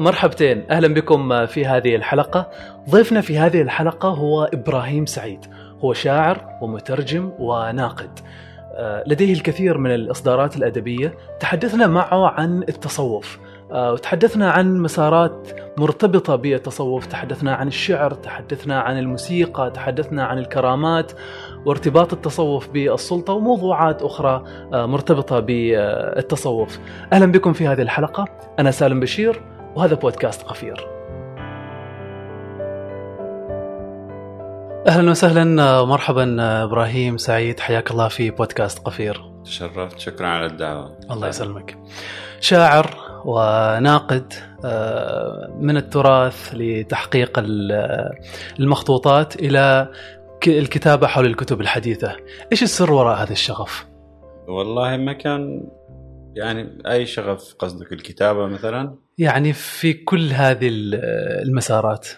مرحبتين. أهلا بكم في هذه الحلقة. ضيفنا في هذه الحلقة هو إبراهيم سعيد. هو شاعر ومترجم وناقد. آه، لديه الكثير من الإصدارات الأدبية. تحدثنا معه عن التصوف. آه، وتحدثنا عن مسارات مرتبطة بالتصوف. تحدثنا عن الشعر تحدثنا عن الموسيقى تحدثنا عن الكرامات وارتباط التصوف بالسلطة وموضوعات أخرى آه، مرتبطة بالتصوف. أهلا بكم في هذه الحلقة. أنا سالم بشير. وهذا بودكاست قفير. أهلا وسهلا مرحبا إبراهيم سعيد حياك الله في بودكاست قفير. تشرفت شكرا على الدعوة. الله يسلمك. شاعر وناقد آه، من التراث لتحقيق المخطوطات إلى الكتابة حول الكتب الحديثة. إيش السر وراء هذا الشغف؟ والله ما كان يعني أي شغف قصدك الكتابة مثلا؟ يعني في كل هذه المسارات.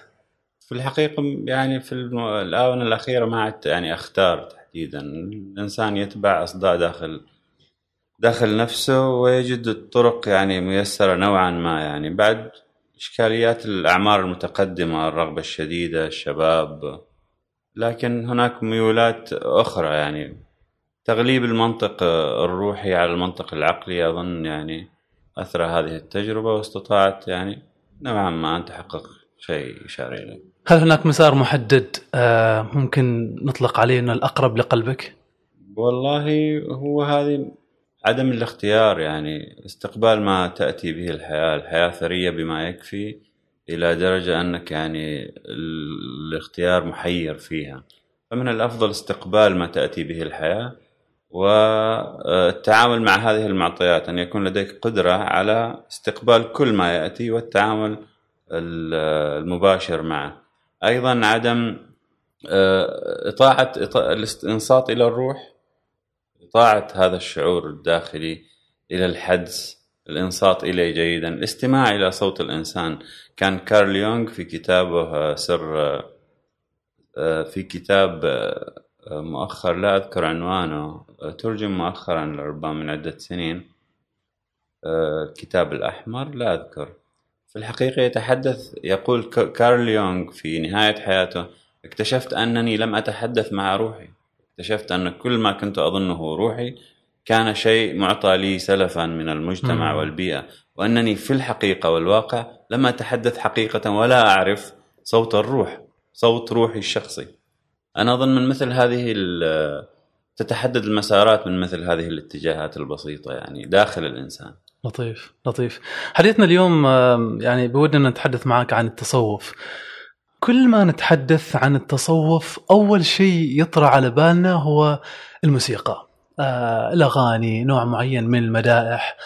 في الحقيقة يعني في الآونة الأخيرة ما عدت يعني أختار تحديدا. الإنسان يتبع أصداء داخل داخل نفسه ويجد الطرق يعني ميسرة نوعا ما. يعني بعد إشكاليات الأعمار المتقدمة الرغبة الشديدة الشباب. لكن هناك ميولات أخرى يعني. تغليب المنطق الروحي على المنطق العقلي أظن يعني أثر هذه التجربة واستطاعت يعني نوعا ما أن تحقق شيء يشار إليه هل هناك مسار محدد آه، ممكن نطلق عليه انه الأقرب لقلبك؟ والله هو هذه عدم الاختيار يعني استقبال ما تأتي به الحياة، الحياة ثرية بما يكفي إلى درجة أنك يعني الاختيار محير فيها. فمن الأفضل استقبال ما تأتي به الحياة والتعامل مع هذه المعطيات أن يكون لديك قدرة على استقبال كل ما يأتي والتعامل المباشر معه. أيضا عدم آه، إطاعة الانصات إلى الروح إطاعة هذا الشعور الداخلي إلى الحدس الإنصات إليه جيدا الاستماع إلى صوت الإنسان كان كارل يونغ في كتابه آه، سر آه، في كتاب مؤخر لا أذكر عنوانه. ترجم مؤخرا ربما من عدة سنين. الكتاب الأحمر لا أذكر. في الحقيقة يتحدث يقول كارل يونغ في نهاية حياته اكتشفت أنني لم أتحدث مع روحي. اكتشفت أن كل ما كنت أظنه روحي كان شيء معطى لي سلفا من المجتمع. والبيئة وأنني في الحقيقة والواقع لم أتحدث حقيقة ولا أعرف صوت الروح صوت روحي الشخصي. أنا أظن من مثل هذه تتحدد المسارات من مثل هذه الاتجاهات البسيطة يعني داخل الإنسان. لطيف لطيف. حديثنا اليوم يعني بودنا نتحدث معك عن التصوف. كل ما نتحدث عن التصوف أول شيء يطرى على بالنا هو الموسيقى. آه، الأغاني نوع معين من المدائح.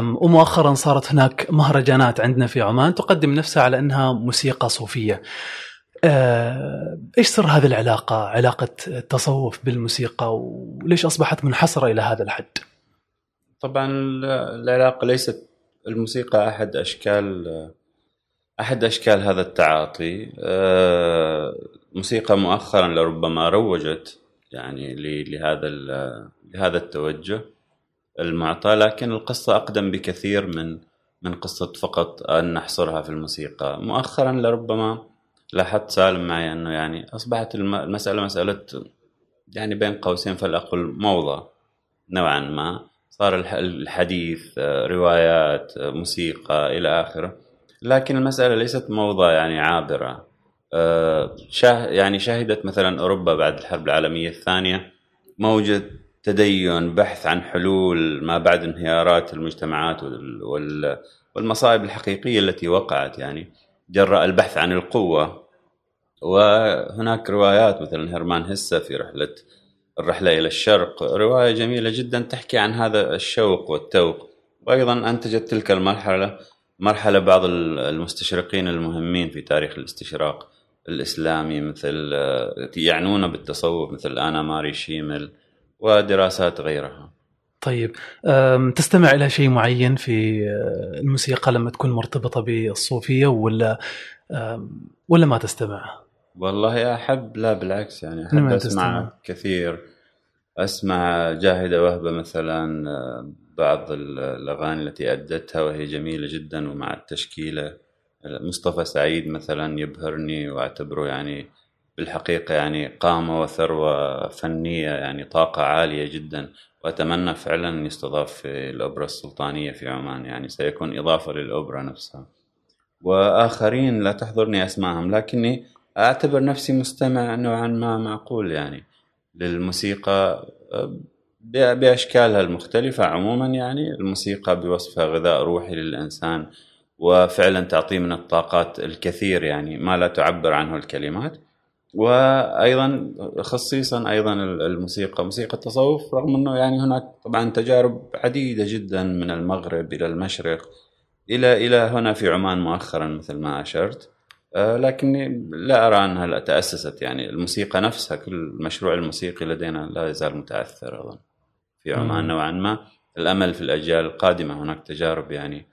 ومؤخرا صارت هناك مهرجانات عندنا في عمان تقدم نفسها على أنها موسيقى صوفية. إيش سر هذه العلاقة؟ علاقة التصوف بالموسيقى وليش أصبحت منحصرة إلى هذا الحد؟ طبعا العلاقة ليست الموسيقى أحد أشكال أحد أشكال هذا التعاطي. آه، موسيقى مؤخرا لربما روجت يعني لهذا لهذا التوجه المعطى لكن القصة أقدم بكثير من من قصة فقط أن نحصرها في الموسيقى. مؤخرا لربما لاحظت سالم معي إنه يعني أصبحت المسألة مسألة يعني بين قوسين فلاقل موضة نوعا ما. صار الحديث روايات موسيقى إلى آخره. لكن المسألة ليست موضة يعني عابرة. شاه يعني شهدت مثلا أوروبا بعد الحرب العالمية الثانية موجه تدين بحث عن حلول ما بعد انهيارات المجتمعات والمصائب الحقيقية التي وقعت يعني. جراء البحث عن القوة. وهناك روايات مثلا هرمان هسة في رحلة الرحلة إلى الشرق رواية جميلة جدا تحكي عن هذا الشوق والتوق. وأيضا أنتجت تلك المرحلة مرحلة بعض المستشرقين المهمين في تاريخ الاستشراق الإسلامي مثل يعنون بالتصوف مثل آنا ماري شيمل ودراسات غيرها. طيب تستمع إلى شيء معين في الموسيقى لما تكون مرتبطة بالصوفية ولا ولا ما تستمع؟ والله أحب لا بالعكس يعني أحب أسمع كثير. أسمع جاهدة وهبة مثلا بعض الأغاني التي أدتها وهي جميلة جدا ومع التشكيلة. مصطفى سعيد مثلا يبهرني وأعتبره يعني بالحقيقة يعني قامة وثروة فنية يعني طاقة عالية جدا. وأتمنى فعلا أن يستضاف في الأوبرا السلطانية في عمان يعني سيكون إضافة للأوبرا نفسها. وآخرين لا تحضرني أسمائهم لكني أعتبر نفسي مستمع نوعا ما معقول يعني للموسيقى بأشكالها المختلفة عموما يعني الموسيقى بوصفها غذاء روحي للإنسان وفعلا تعطيه من الطاقات الكثير يعني ما لا تعبر عنه الكلمات. وأيضا خصيصا أيضا الموسيقى. موسيقى التصوف رغم إنه يعني هناك طبعا تجارب عديدة جدا من المغرب إلى المشرق إلى إلى هنا في عمان مؤخرا مثل ما أشرت. آه، لكني لا أرى أنها تأسست يعني. الموسيقى نفسها كل المشروع الموسيقي لدينا لا يزال متأثر أظن في عمان نوعا ما. الأمل في الأجيال القادمة هناك تجارب يعني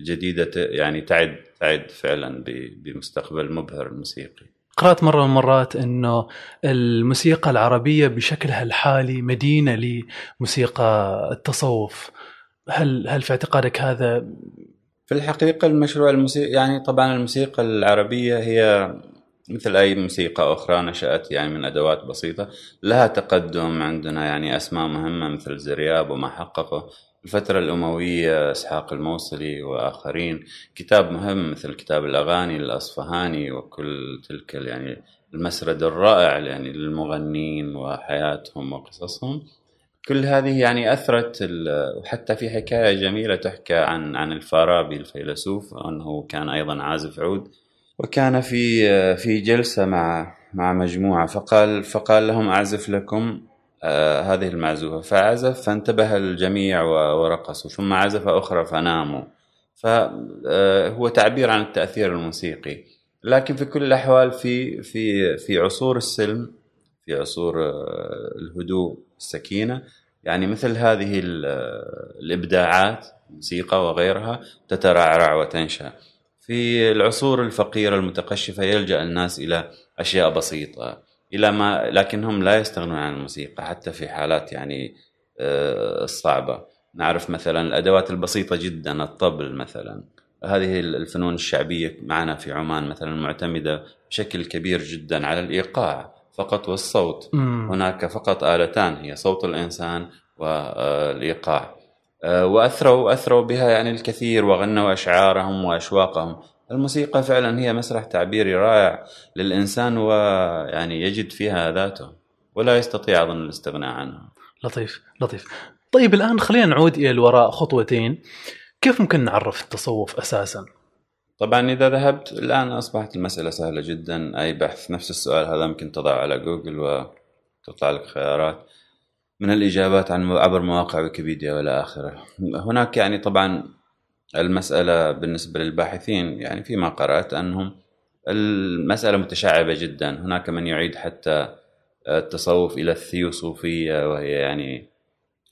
جديدة يعني تعد تعد فعلا بمستقبل مبهر الموسيقي. قرأت مرة من المرات أنه الموسيقى العربية بشكلها الحالي مدينة لموسيقى التصوف. هل هل في اعتقادك هذا؟ في الحقيقة المشروع الموسيقى يعني طبعا الموسيقى العربية هي مثل أي موسيقى أخرى نشأت يعني من أدوات بسيطة. لها تقدم عندنا يعني أسماء مهمة مثل زرياب وما حققه. الفترة الأموية إسحاق الموصلي وآخرين. كتاب مهم مثل كتاب الأغاني الأصفهاني وكل تلك يعني المسرد الرائع يعني للمغنين وحياتهم وقصصهم. كل هذه يعني أثرت وحتى في حكاية جميلة تحكى عن عن الفارابي الفيلسوف أنه كان أيضا عازف عود وكان في في جلسة مع مع مجموعة فقال فقال لهم أعزف لكم هذه المعزوفة. فعزف فانتبه الجميع ورقصوا. ثم عزف أخرى فناموا. فهو آه تعبير عن التأثير الموسيقي. لكن في كل الأحوال في في في عصور السلم في عصور آه الهدوء السكينة يعني مثل هذه آه، الإبداعات الموسيقى وغيرها تترعرع وتنشأ. في العصور الفقيرة المتقشفة يلجأ الناس إلى أشياء بسيطة. إلى ما لكنهم لا يستغنون عن الموسيقى حتى في حالات يعني آه، الصعبه نعرف مثلا الأدوات البسيطة جدا الطبل مثلا. هذه الفنون الشعبية معنا في عمان مثلا معتمدة بشكل كبير جدا على الإيقاع فقط والصوت. مم. هناك فقط آلتان هي صوت الإنسان والإيقاع. آه، وأثروا أثروا بها يعني الكثير وغنوا أشعارهم وأشواقهم. الموسيقى فعلا هي مسرح تعبيري رائع للإنسان ويعني يجد فيها ذاته ولا يستطيع أظن الاستغناء عنها. لطيف لطيف. طيب الآن خلينا نعود إلى الوراء خطوتين. كيف ممكن نعرف التصوف أساسا؟ طبعا إذا ذهبت الآن أصبحت المسألة سهلة جدا أي بحث؟ نفس السؤال هذا ممكن تضع على جوجل وتطلع لك خيارات. من الإجابات عن عبر مواقع ويكيبيديا وإلى آخره. هناك يعني طبعا المسألة بالنسبة للباحثين يعني فيما قرأت أنهم المسألة متشعبة جدا. هناك من يعيد حتى التصوف إلى الثيوصوفية وهي يعني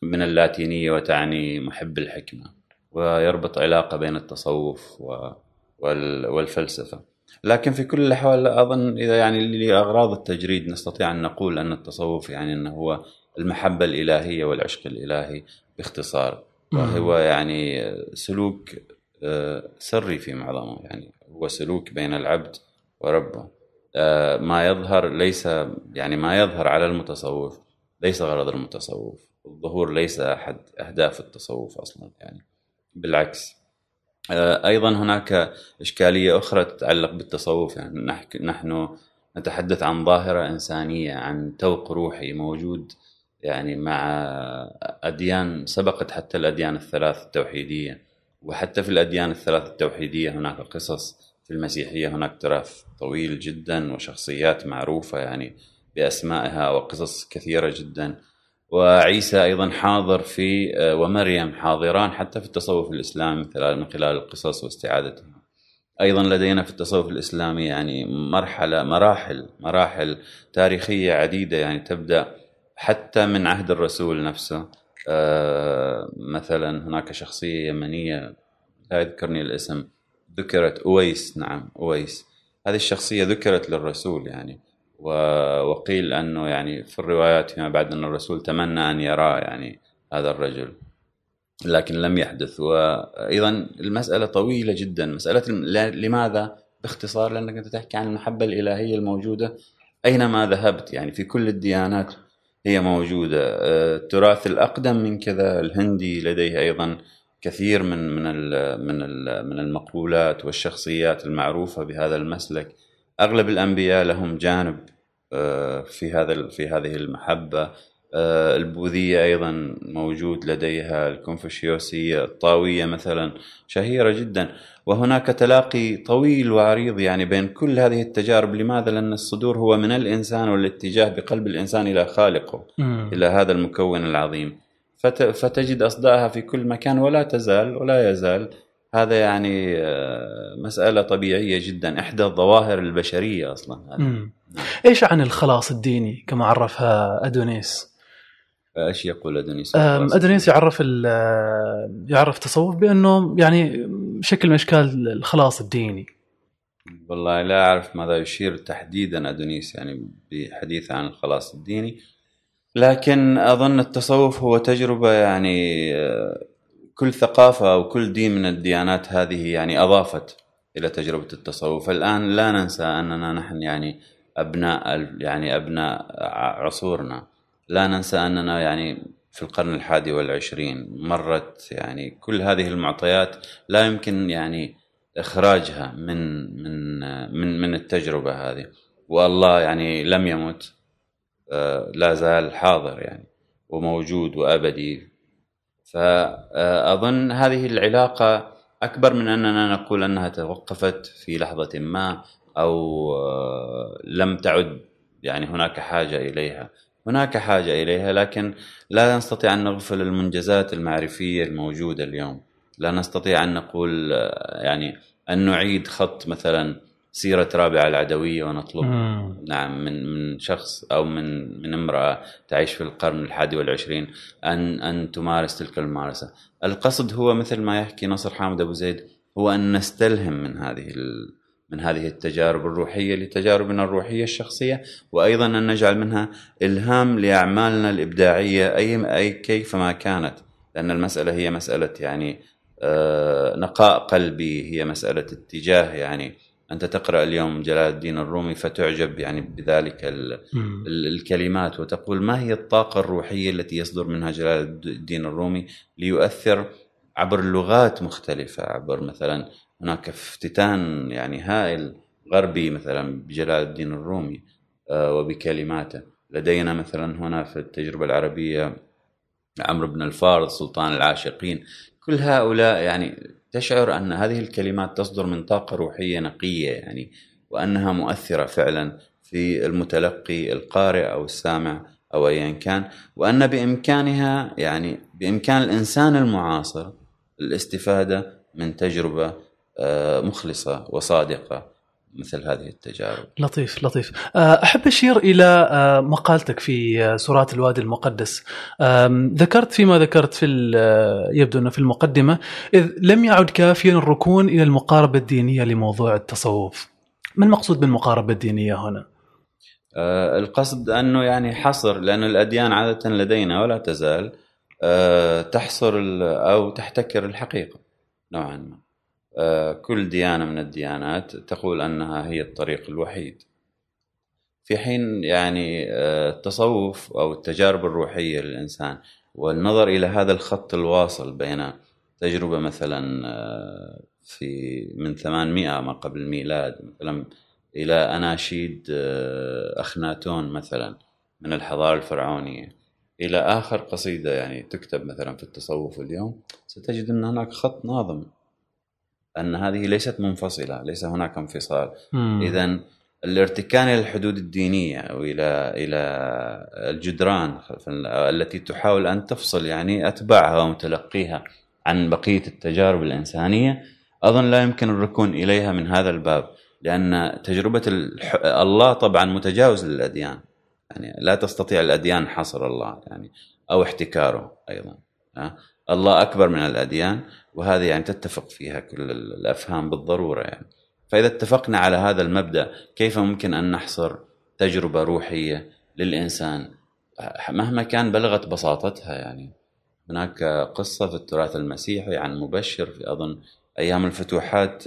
من اللاتينية وتعني محب الحكمة ويربط علاقة بين التصوف والفلسفة. لكن في كل الأحوال أظن إذا يعني لأغراض التجريد نستطيع أن نقول أن التصوف يعني أنه هو المحبة الإلهية والعشق الإلهي باختصار. وهو يعني سلوك آه، سري في معظمه. يعني هو سلوك بين العبد وربه. آه، ما يظهر ليس يعني ما يظهر على المتصوف ليس غرض المتصوف. الظهور ليس أحد أهداف التصوف أصلا يعني. بالعكس. آه، أيضا هناك إشكالية أخرى تتعلق بالتصوف. يعني نحن نتحدث عن ظاهرة إنسانية عن توق روحي موجود يعني مع أديان سبقت حتى الأديان الثلاث التوحيدية. وحتى في الأديان الثلاث التوحيدية هناك قصص. في المسيحية هناك تراث طويل جدا وشخصيات معروفة يعني بأسمائها وقصص كثيرة جدا. وعيسى أيضا حاضر في ومريم حاضران حتى في التصوف الإسلامي من خلال القصص واستعادتها. أيضا لدينا في التصوف الإسلامي يعني مرحلة مراحل مراحل تاريخية عديدة يعني تبدأ حتى من عهد الرسول نفسه. آه، مثلا هناك شخصية يمنية لا يذكرني الاسم ذكرت أويس. نعم أويس. هذه الشخصية ذكرت للرسول يعني وقيل أنه يعني في الروايات فيما بعد أن الرسول تمنى أن يرى يعني هذا الرجل لكن لم يحدث. وأيضا المسألة طويلة جدا. مسألة لماذا؟ باختصار لأنك أنت تحكي عن المحبة الإلهية الموجودة أينما ذهبت يعني في كل الديانات. هي موجودة. آه، التراث الأقدم من كذا الهندي لديه أيضا كثير من من من من المقولات والشخصيات المعروفة بهذا المسلك. أغلب الأنبياء لهم جانب آه، في هذا في هذه المحبة. آه، البوذية أيضا موجود لديها الكونفوشيوسيه الطاوية مثلا شهيرة جدا. وهناك تلاقي طويل وعريض يعني بين كل هذه التجارب. لماذا؟ لأن الصدور هو من الإنسان والاتجاه بقلب الإنسان إلى خالقه م. إلى هذا المكون العظيم. فتجد أصداءها في كل مكان ولا تزال ولا يزال. هذا يعني آه، مسألة طبيعية جدا إحدى الظواهر البشرية أصلا هذا. إيش عن الخلاص الديني كما عرفها أدونيس؟ إيش يقول ادونيس؟ ادونيس يعرف يعرف تصوف بأنه يعني شكل من أشكال الخلاص الديني. والله لا أعرف ماذا يشير تحديدا ادونيس يعني بحديث عن الخلاص الديني. لكن أظن التصوف هو تجربة يعني آه، كل ثقافة أو كل دين من الديانات هذه يعني أضافت إلى تجربة التصوف. الآن لا ننسى أننا نحن يعني أبناء يعني أبناء عصورنا. لا ننسى أننا يعني في القرن الحادي والعشرين مرت يعني كل هذه المعطيات لا يمكن يعني إخراجها من من من من التجربة هذه. والله يعني لم يمت آه، لا زال حاضر يعني وموجود وأبدي. فأظن هذه العلاقة أكبر من أننا نقول أنها توقفت في لحظة ما أو آه، لم تعد يعني هناك حاجة إليها. هناك حاجة إليها لكن لا نستطيع أن نغفل المنجزات المعرفية الموجودة اليوم لا نستطيع أن نقول يعني أن نعيد خط مثلا سيرة رابعة العدوية ونطلب مم. نعم من من شخص أو من من امرأة تعيش في القرن الحادي والعشرين أن أن تمارس تلك الممارسة القصد هو مثل ما يحكي نصر حامد أبو زيد هو أن نستلهم من هذه من هذه التجارب الروحية لتجاربنا الروحية الشخصية وأيضا أن نجعل منها إلهام لأعمالنا الإبداعية أي أي كيفما كانت لأن المسألة هي مسألة يعني آه، نقاء قلبي هي مسألة اتجاه يعني. أنت تقرأ اليوم جلال الدين الرومي فتعجب يعني بذلك الكلمات وتقول ما هي الطاقة الروحية التي يصدر منها جلال الدين الرومي ليؤثر عبر لغات مختلفة عبر مثلا هناك افتتان يعني هائل غربي مثلا بجلال الدين الرومي آه، وبكلماته. لدينا مثلا هنا في التجربة العربية عمرو بن الفارض سلطان العاشقين. كل هؤلاء يعني تشعر أن هذه الكلمات تصدر من طاقة روحية نقية يعني وأنها مؤثرة فعلا في المتلقي القارئ أو السامع أو أيا كان. وأن بإمكانها يعني بإمكان الإنسان المعاصر الاستفادة من تجربة مخلصة وصادقة مثل هذه التجارب. لطيف لطيف. آه، أحب أشير إلى آه، مقالتك في سورات الوادي المقدس. ذكرت فيما ذكرت في يبدو أنه في المقدمة إذ لم يعد كافيا الركون إلى المقاربة الدينية لموضوع التصوف. ما المقصود بالمقاربة الدينية هنا؟ القصد أنه يعني حصر لأن الأديان عادة لدينا ولا تزال تحصر أو تحتكر الحقيقة نوعا ما. آه، كل ديانة من الديانات تقول أنها هي الطريق الوحيد. في حين يعني آه، التصوف أو التجارب الروحية للإنسان والنظر إلى هذا الخط الواصل بين تجربة مثلا آه، في من 800 ما قبل الميلاد مثلا إلى أناشيد أخناتون مثلا من الحضارة الفرعونية إلى آخر قصيدة يعني تكتب مثلا في التصوف اليوم ستجد أن هناك خط ناظم. أن هذه ليست منفصلة ليس هناك انفصال. اذا الارتكان إلى الحدود الدينية أو إلى إلى الجدران التي تحاول أن تفصل يعني أتباعها ومتلقيها عن بقية التجارب الإنسانية أظن لا يمكن الركون إليها من هذا الباب لأن تجربة الله طبعا متجاوز للأديان. يعني لا تستطيع الأديان حصر الله يعني أو احتكاره أيضا. الله أكبر من الأديان وهذه يعني تتفق فيها كل الأفهام بالضرورة يعني. فإذا اتفقنا على هذا المبدأ كيف ممكن أن نحصر تجربة روحية للإنسان؟ مهما كان بلغت بساطتها يعني. هناك قصة في التراث المسيحي عن مبشر في أظن أيام الفتوحات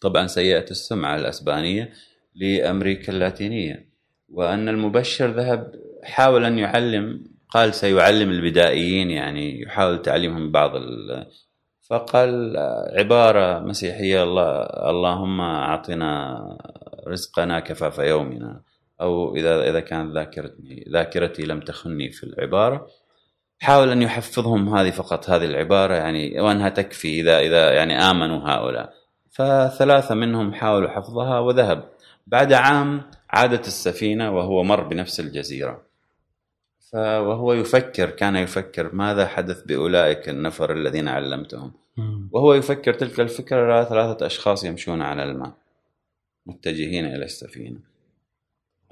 طبعا سيئة السمعة الأسبانية لأمريكا اللاتينية. وأن المبشر ذهب حاول أن يعلم قال سيعلم البدائيين يعني يحاول تعليمهم بعض ال... فقال عبارة مسيحية الله اللهم أعطنا رزقنا كفاف يومنا أو إذا إذا كانت ذاكرتي ذاكرتي لم تخني في العبارة. حاول أن يحفظهم هذه فقط هذه العبارة يعني وأنها تكفي إذا إذا يعني آمنوا هؤلاء. فثلاثة منهم حاولوا حفظها وذهب. بعد عام عادت السفينة وهو مر بنفس الجزيرة. وهو يفكر كان يفكر ماذا حدث بأولئك النفر الذين علمتهم. وهو يفكر تلك الفكرة ثلاثة أشخاص يمشون على الماء متجهين إلى السفينة.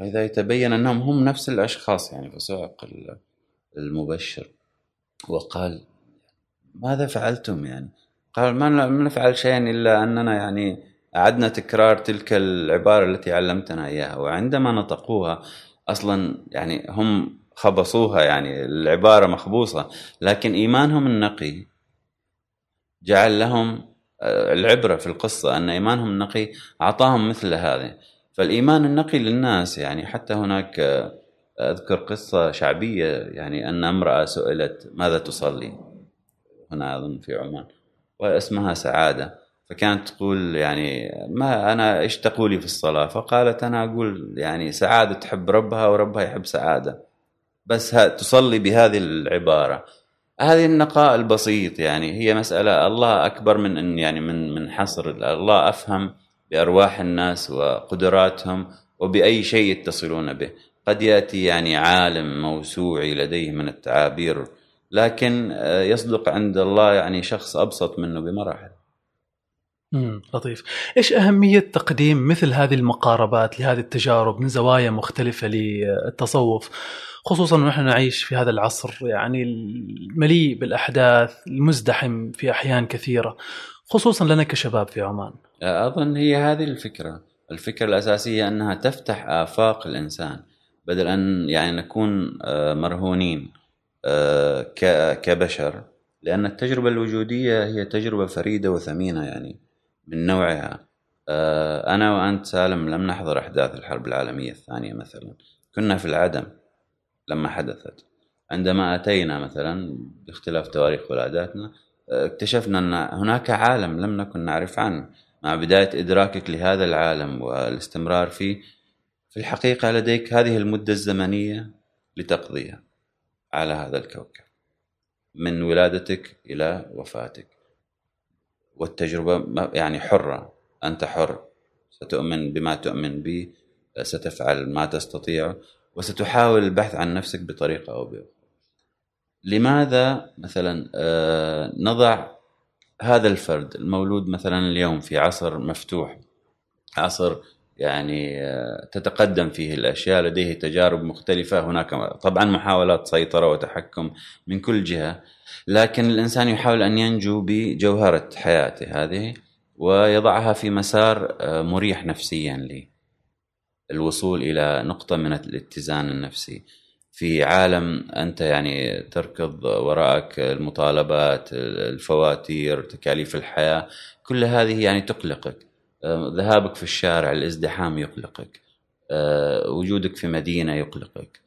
وإذا يتبين أنهم هم نفس الأشخاص يعني فصعق المبشر وقال ماذا فعلتم يعني؟ قال ما نفعل شيئا إلا أننا يعني أعدنا تكرار تلك العبارة التي علمتنا إياها. وعندما نطقوها أصلا يعني هم خبصوها يعني العبارة مخبوصة لكن إيمانهم النقي جعل لهم آه، العبرة في القصة أن إيمانهم النقي أعطاهم مثل هذه. فالإيمان النقي للناس يعني حتى هناك آه، أذكر قصة شعبية يعني أن امرأة سئلت ماذا تصلي؟ هنا أظن في عمان واسمها سعادة. فكانت تقول يعني ما أنا إيش تقولي في الصلاة؟ فقالت أنا أقول يعني سعادة تحب ربها وربها يحب سعادة. بس تصلي بهذه العبارة. هذه النقاء البسيط يعني هي مسألة الله أكبر من أن يعني من من حصر. الله أفهم بأرواح الناس وقدراتهم وبأي شيء يتصلون به. قد يأتي يعني عالم موسوعي لديه من التعابير لكن آه، يصدق عند الله يعني شخص أبسط منه بمراحل. امم لطيف. إيش أهمية تقديم مثل هذه المقاربات لهذه التجارب من زوايا مختلفة للتصوف خصوصا ونحن نعيش في هذا العصر يعني المليء بالأحداث المزدحم في أحيان كثيرة خصوصا لنا كشباب في عمان. أظن هي هذه الفكرة، الفكرة الأساسية أنها تفتح آفاق الإنسان بدل أن يعني نكون مرهونين كبشر لأن التجربة الوجودية هي تجربة فريدة وثمينة يعني من نوعها. آه، أنا وأنت سالم لم نحضر أحداث الحرب العالمية الثانية مثلا. كنا في العدم لما حدثت. عندما أتينا مثلا باختلاف تواريخ ولاداتنا اكتشفنا أن هناك عالم لم نكن نعرف عنه. مع بداية إدراكك لهذا العالم والاستمرار فيه في الحقيقة لديك هذه المدة الزمنية لتقضيها على هذا الكوكب. من ولادتك إلى وفاتك. والتجربة يعني حرة. أنت حر ستؤمن بما تؤمن به ستفعل ما تستطيع وستحاول البحث عن نفسك بطريقة أو بأخرى. لماذا مثلا آه، نضع هذا الفرد المولود مثلا اليوم في عصر مفتوح عصر يعني آه، تتقدم فيه الأشياء لديه تجارب مختلفة. هناك طبعا محاولات سيطرة وتحكم من كل جهة لكن الإنسان يحاول أن ينجو بجوهرة حياته هذه ويضعها في مسار آه، مريح نفسيا لي. الوصول إلى نقطة من الاتزان النفسي. في عالم أنت يعني تركض وراءك المطالبات الفواتير تكاليف الحياة كل هذه يعني تقلقك. ذهابك في الشارع الازدحام يقلقك. آه، وجودك في مدينة يقلقك.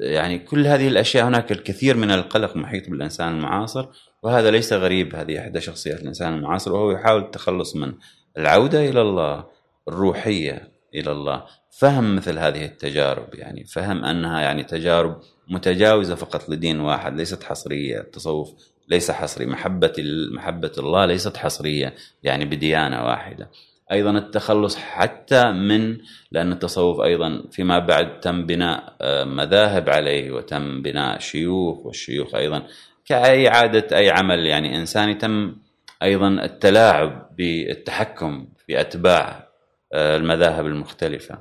يعني كل هذه الأشياء هناك الكثير من القلق محيط بالإنسان المعاصر وهذا ليس غريب هذه إحدى شخصيات الإنسان المعاصر وهو يحاول التخلص منه العودة إلى الله الروحية إلى الله. فهم مثل هذه التجارب يعني فهم أنها يعني تجارب متجاوزة فقط لدين واحد ليست حصرية التصوف ليس حصري محبة محبة الله ليست حصريه يعني بديانة واحدة. أيضا التخلص حتى من لأن التصوف أيضا فيما بعد تم بناء آه، مذاهب عليه وتم بناء شيوخ والشيوخ أيضا كأي عادة أي عمل يعني انساني تم أيضا التلاعب بالتحكم في أتباع آه، المذاهب المختلفة.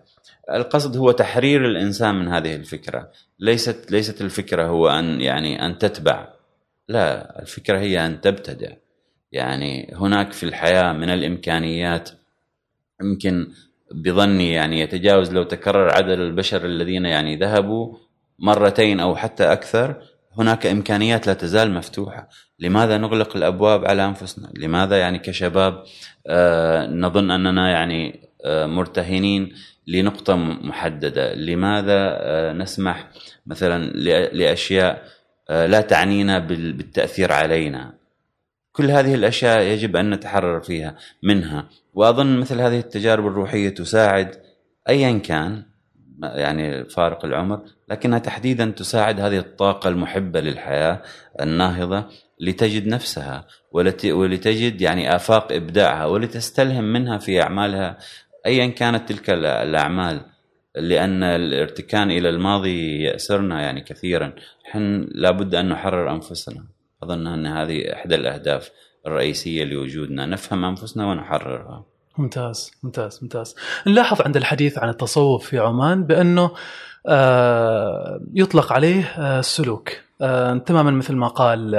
القصد هو تحرير الإنسان من هذه الفكرة. ليست ليست الفكرة هو أن يعني أن تتبع. لا الفكرة هي أن تبتدع. يعني هناك في الحياة من الإمكانيات يمكن بظني يعني يتجاوز لو تكرر عدد البشر الذين يعني ذهبوا مرتين أو حتى أكثر هناك إمكانيات لا تزال مفتوحة، لماذا نغلق الأبواب على أنفسنا؟ لماذا يعني كشباب آه، نظن أننا يعني آه، مرتهنين لنقطة محددة، لماذا آه، نسمح مثلا لأشياء لا تعنينا بالتأثير علينا؟ كل هذه الأشياء يجب أن نتحرر فيها منها، وأظن مثل هذه التجارب الروحية تساعد ايا كان يعني فارق العمر لكنها تحديدا تساعد هذه الطاقة المحبة للحياة الناهضة لتجد نفسها ولتجد يعني آفاق إبداعها ولتستلهم منها في أعمالها أيا كانت تلك الأعمال لأن الارتكان إلى الماضي يأسرنا يعني كثيرا. نحن لابد أن نحرر أنفسنا. أظن أن هذه إحدى الأهداف الرئيسية لوجودنا. نفهم أنفسنا ونحررها. ممتاز ممتاز ممتاز. نلاحظ عند الحديث عن التصوف في عمان بأنه آه، يطلق عليه آه، السلوك. آه، تماما مثل ما قال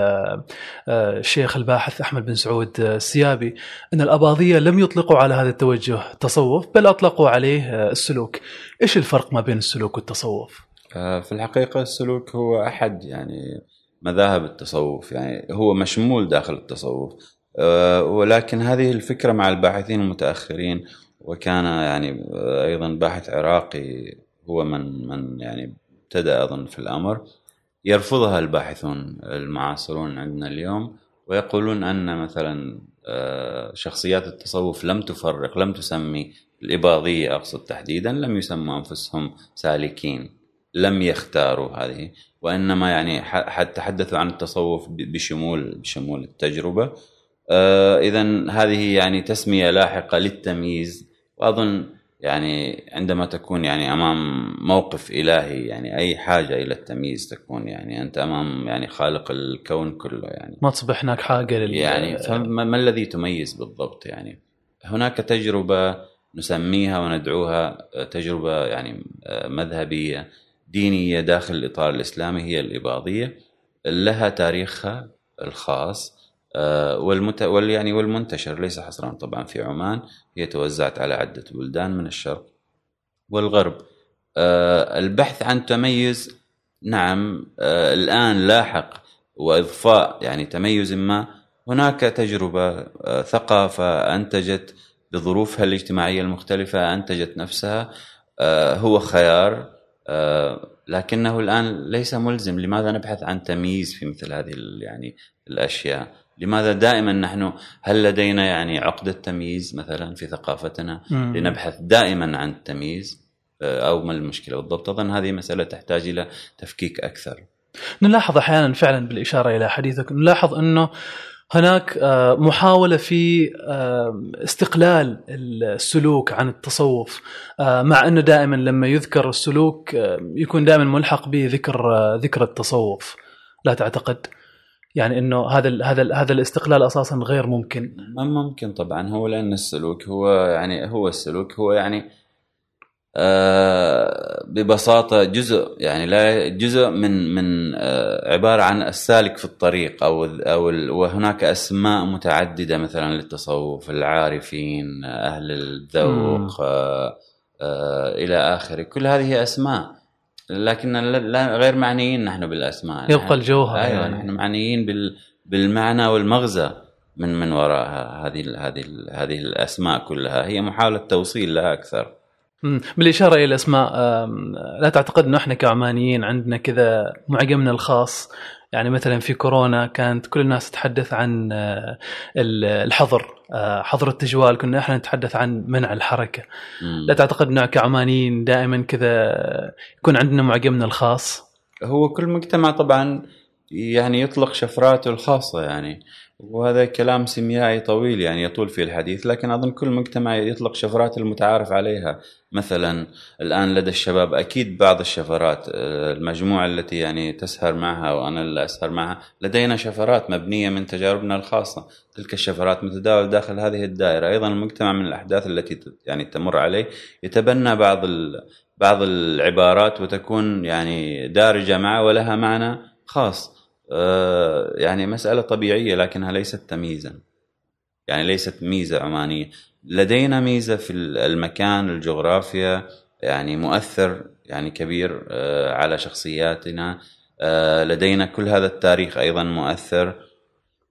الشيخ الباحث أحمد بن سعود السيابي أن الأباضية لم يطلقوا على هذا التوجه تصوف بل أطلقوا عليه السلوك. إيش الفرق ما بين السلوك والتصوف؟ في الحقيقة السلوك هو أحد يعني مذاهب التصوف يعني هو مشمول داخل التصوف ولكن هذه الفكرة مع الباحثين المتأخرين وكان يعني أيضا باحث عراقي هو من من يعني ابتدأ أظن في الأمر يرفضها الباحثون المعاصرون عندنا اليوم ويقولون أن مثلا آه، شخصيات التصوف لم تفرق لم تسمي الإباضية أقصد تحديدا لم يسموا أنفسهم سالكين لم يختاروا هذه وإنما يعني تحدثوا عن التصوف بشمول بشمول التجربة. آه، إذا هذه يعني تسمية لاحقة للتمييز وأظن يعني عندما تكون يعني أمام موقف إلهي يعني أي حاجة إلى التمييز تكون يعني أنت أمام يعني خالق الكون كله يعني. ما تصبح هناك حاجة لل يعني فما ما الذي تميز بالضبط يعني؟ هناك تجربة نسميها وندعوها تجربة يعني مذهبية دينية داخل الإطار الإسلامي هي الإباضية لها تاريخها الخاص آه، والمت... وال يعني والمنتشر ليس حصرا طبعا في عمان هي توزعت على عدة بلدان من الشرق والغرب. آه، البحث عن تميز نعم آه، الآن لاحق وإضفاء يعني تميز ما هناك تجربة ثقافة أنتجت بظروفها الاجتماعية المختلفة أنتجت نفسها هو خيار لكنه الآن ليس ملزم. لماذا نبحث عن تمييز في مثل هذه يعني الأشياء؟ لماذا دائما نحن هل لدينا يعني عقدة تمييز مثلا في ثقافتنا مم. لنبحث دائما عن التمييز آه، أو ما المشكلة بالضبط أظن هذه مسألة تحتاج إلى تفكيك أكثر نلاحظ أحيانا فعلا بالإشارة إلى حديثك نلاحظ أنه هناك آه، محاولة في آه، استقلال السلوك عن التصوف مع أنه دائما لما يذكر السلوك يكون دائما ملحق به ذكر ذكر التصوف لا تعتقد؟ يعني إنه هذا هذا هذا الاستقلال أساسا غير ممكن. ما ممكن طبعا هو لأن السلوك هو يعني هو السلوك هو يعني آه ببساطة جزء يعني لا جزء من من آه عبارة عن السالك في الطريق أو أو وهناك أسماء متعددة مثلا للتصوف العارفين أهل الذوق آه آه إلى آخره. كل هذه أسماء. لكن لا غير معنيين نحن بالأسماء. يبقى الجوهر أيوه يعني. نحن معنيين بال بالمعنى والمغزى من من وراء هذه هذه هذه الأسماء كلها. هي محاولة توصيل لا أكثر. بالإشارة إلى الأسماء لا تعتقد إنه إحنا كعمانيين عندنا كذا معجمنا الخاص يعني مثلا في كورونا كانت كل الناس تتحدث عن آه، الحظر آه، حظر التجوال كنا إحنا نتحدث عن منع الحركة. مم. لا تعتقد انه كعمانيين دائما كذا يكون عندنا معجمنا الخاص؟ هو كل مجتمع طبعا يعني يطلق شفراته الخاصة يعني. وهذا كلام سيميائي طويل يعني يطول فيه الحديث لكن أظن كل مجتمع يطلق شفرات المتعارف عليها. مثلا الآن لدى الشباب أكيد بعض الشفرات آه، المجموعة التي يعني تسهر معها وأنا اللي أسهر معها لدينا شفرات مبنية من تجاربنا الخاصة. تلك الشفرات متداول داخل هذه الدائرة. أيضا المجتمع من الأحداث التي يعني تمر عليه يتبنى بعض بعض العبارات وتكون يعني دارجة معه ولها معنى خاص. يعني مسألة طبيعية لكنها ليست تمييزا. يعني ليست ميزة عمانية. لدينا ميزة في المكان الجغرافيا يعني مؤثر يعني كبير آه، على شخصياتنا. آه، لدينا كل هذا التاريخ أيضا مؤثر.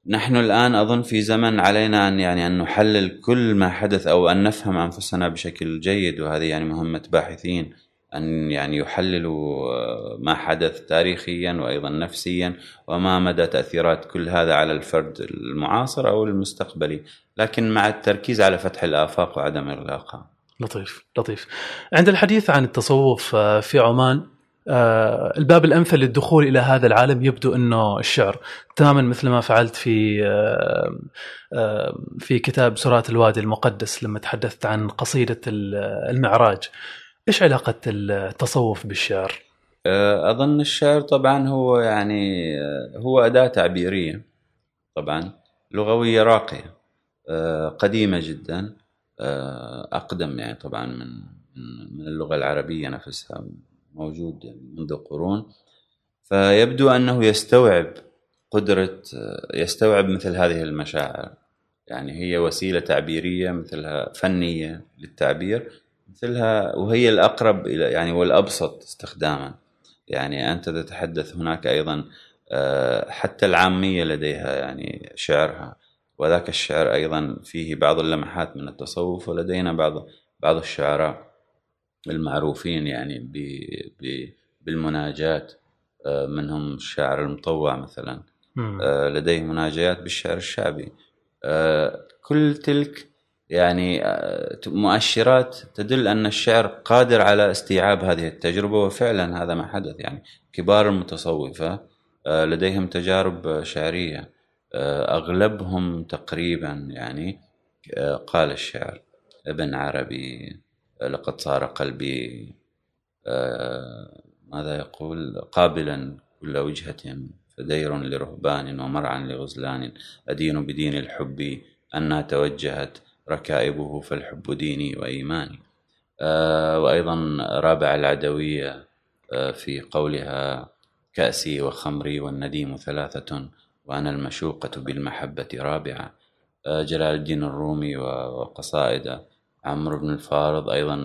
نحن الآن أظن في زمن علينا أن يعني أن نحلل كل ما حدث أو أن نفهم أنفسنا بشكل جيد وهذه يعني مهمة باحثين. أن يعني يحللوا آه، ما حدث تاريخيا وأيضا نفسيا وما مدى تأثيرات كل هذا على الفرد المعاصر أو المستقبلي. لكن مع التركيز على فتح الآفاق وعدم اغلاقها لطيف لطيف. عند الحديث عن التصوف آه، في عمان آه، الباب الأمثل للدخول إلى هذا العالم يبدو إنه الشعر. تماما مثل ما فعلت في في كتاب سرات الوادي المقدس لما تحدثت عن قصيدة المعراج. إيش علاقة التصوف بالشعر؟ أه، أظن الشعر طبعا هو يعني أه، هو أداة تعبيرية طبعا لغوية راقية أه، قديمة جدا أقدم يعني طبعا من من اللغة العربية نفسها موجود يعني منذ قرون. فيبدو أنه يستوعب قدرة يستوعب مثل هذه المشاعر. يعني هي وسيلة تعبيرية مثلها فنية للتعبير. مثلها وهي الأقرب إلى يعني والأبسط استخداما. يعني أنت تتحدث هناك أيضا آه، حتى العامية لديها يعني شعرها. وذاك الشعر أيضا فيه بعض اللمحات من التصوف ولدينا بعض بعض الشعراء المعروفين يعني بالمناجات آه، منهم الشاعر المطوع مثلا. آه، لديه مناجات بالشعر الشعبي. كل تلك يعني آه، مؤشرات تدل أن الشعر قادر على استيعاب هذه التجربة وفعلا هذا ما حدث. يعني كبار المتصوفة آه، لديهم تجارب شعرية آه، أغلبهم تقريبا يعني قال الشعر ابن عربي لقد صار قلبي ماذا يقول؟ قابلا كل وجهة فدير لرهبان ومرعا لغزلان أدين بدين الحب أنها توجهت ركائبه فالحب ديني وإيماني. آه، وأيضا رابع العدوية آه، في قولها كأسي وخمري والنديم ثلاثة وأنا المشوقة بالمحبة رابعة. آه، جلال الدين الرومي وقصائد عمرو بن الفارض أيضا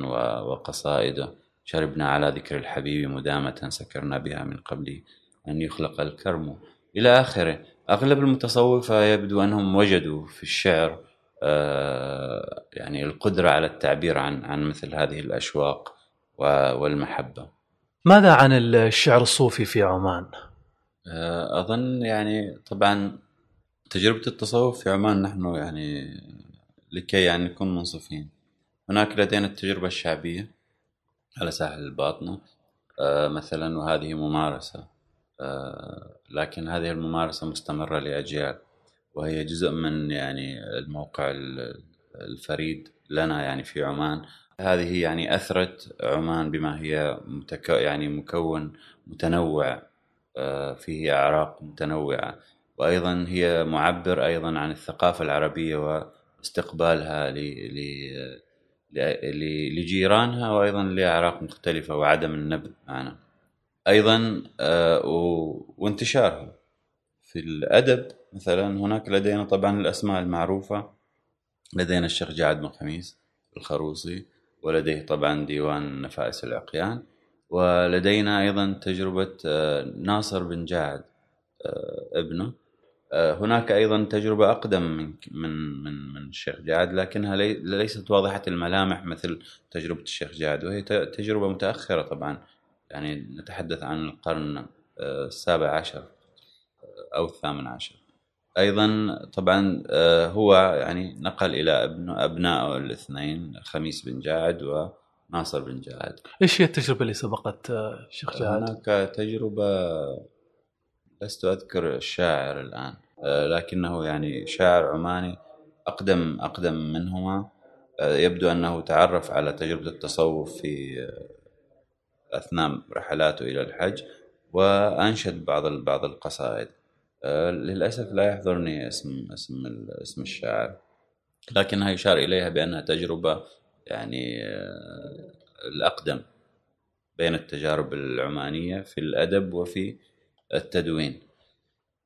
وقصائده شربنا على ذكر الحبيب مدامة سكرنا بها من قبل أن يخلق الكرم. إلى آخره أغلب المتصوفة يبدو أنهم وجدوا في الشعر يعني القدرة على التعبير عن عن مثل هذه الأشواق والمحبة. ماذا عن الشعر الصوفي في عمان؟ آه، أظن يعني طبعا تجربة التصوف في عمان نحن يعني لكي يعني نكون منصفين. هناك لدينا التجربة الشعبية على ساحل الباطنة آه، مثلا وهذه ممارسة لكن هذه الممارسة مستمرة لأجيال. وهي جزء من يعني الموقع الفريد لنا يعني في عمان. هذه يعني أثرت عمان بما هي متك... يعني مكون متنوع آه، فيه أعراق متنوعة. وأيضا هي معبر أيضا عن الثقافة العربية واستقبالها ل... ل... لجيرانها وأيضا لأعراق مختلفة وعدم النبذ معنا. أيضا آه، وانتشارها. في الأدب مثلا هناك لدينا طبعا الأسماء المعروفة لدينا الشيخ جعد بن خميس الخروصي ولديه طبعا ديوان نفائس العقيان ولدينا أيضا تجربة آه، ناصر بن جعد آه، ابنه. آه، هناك أيضا تجربة أقدم من من من من الشيخ جعد لكنها ليست واضحة الملامح مثل تجربة الشيخ جعد وهي تجربة متأخرة طبعا. يعني نتحدث عن القرن السابع عشر. أو الثامن عشر. أيضا طبعا آه، هو يعني نقل إلى ابنائه الاثنين خميس بن جاعد وناصر بن جاعد. إيش هي التجربة اللي سبقت آه، شيخ جاعد؟ هناك تجربة لست أذكر الشاعر الآن آه، لكنه يعني شاعر عماني أقدم أقدم منهما. يبدو أنه تعرف على تجربة التصوف في أثناء رحلاته إلى الحج وأنشد بعض بعض القصائد. للأسف لا يحضرني اسم اسم اسم الشاعر. لكنها يشار إليها بأنها تجربة يعني آه، الأقدم بين التجارب العمانية في الأدب وفي التدوين.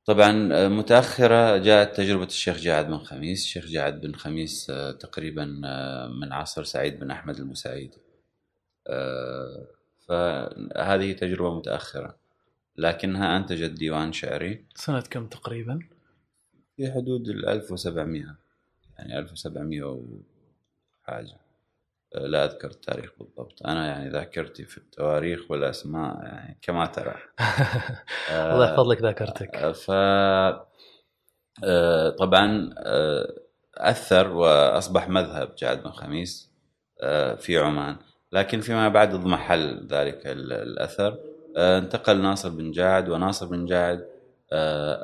طبعا آه، متأخرة جاءت تجربة الشيخ جاعد بن خميس. الشيخ جاعد بن خميس تقريبا من عصر سعيد بن أحمد المساعيد فهذه تجربة متأخرة. لكنها أنتجت ديوان شعري. سنة كم تقريبا؟ في حدود ال 1700 يعني 1700 وحاجة لا أذكر التاريخ بالضبط. أنا يعني ذاكرتي في التواريخ والأسماء يعني كما ترى. الله يحفظ لك ذاكرتك ف آه، طبعا أثر وأصبح مذهب جعد بن خميس في عمان. لكن فيما بعد اضمحل ذلك الأثر. انتقل ناصر بن جعد وناصر بن جعد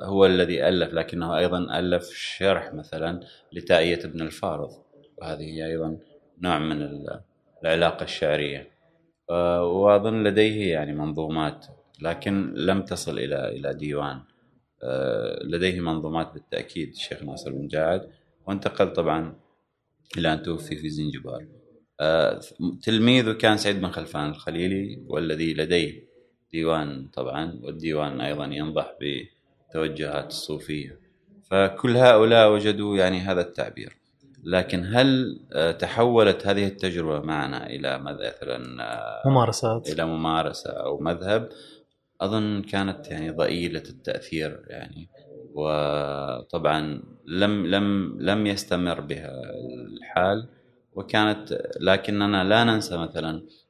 هو الذي ألف لكنه أيضا ألف شرح مثلا لتائية ابن الفارض. وهذه أيضا نوع من العلاقة الشعرية. وأظن لديه يعني منظومات لكن لم تصل إلى إلى ديوان. آه، لديه منظومات بالتأكيد الشيخ ناصر بن جاعد وانتقل طبعا إلى أن توفي في زنجبار. آه، تلميذه كان سعيد بن خلفان الخليلي والذي لديه ديوان طبعا والديوان أيضا ينضح بتوجهات الصوفية. فكل هؤلاء وجدوا يعني هذا التعبير. لكن هل آه، تحولت هذه التجربة معنا إلى مثلا ممارسات؟ إلى ممارسة أو مذهب؟ أظن كانت يعني ضئيلة التأثير يعني. وطبعا لم لم لم يستمر بها الحال. وكانت لكننا لا ننسى مثلا آه،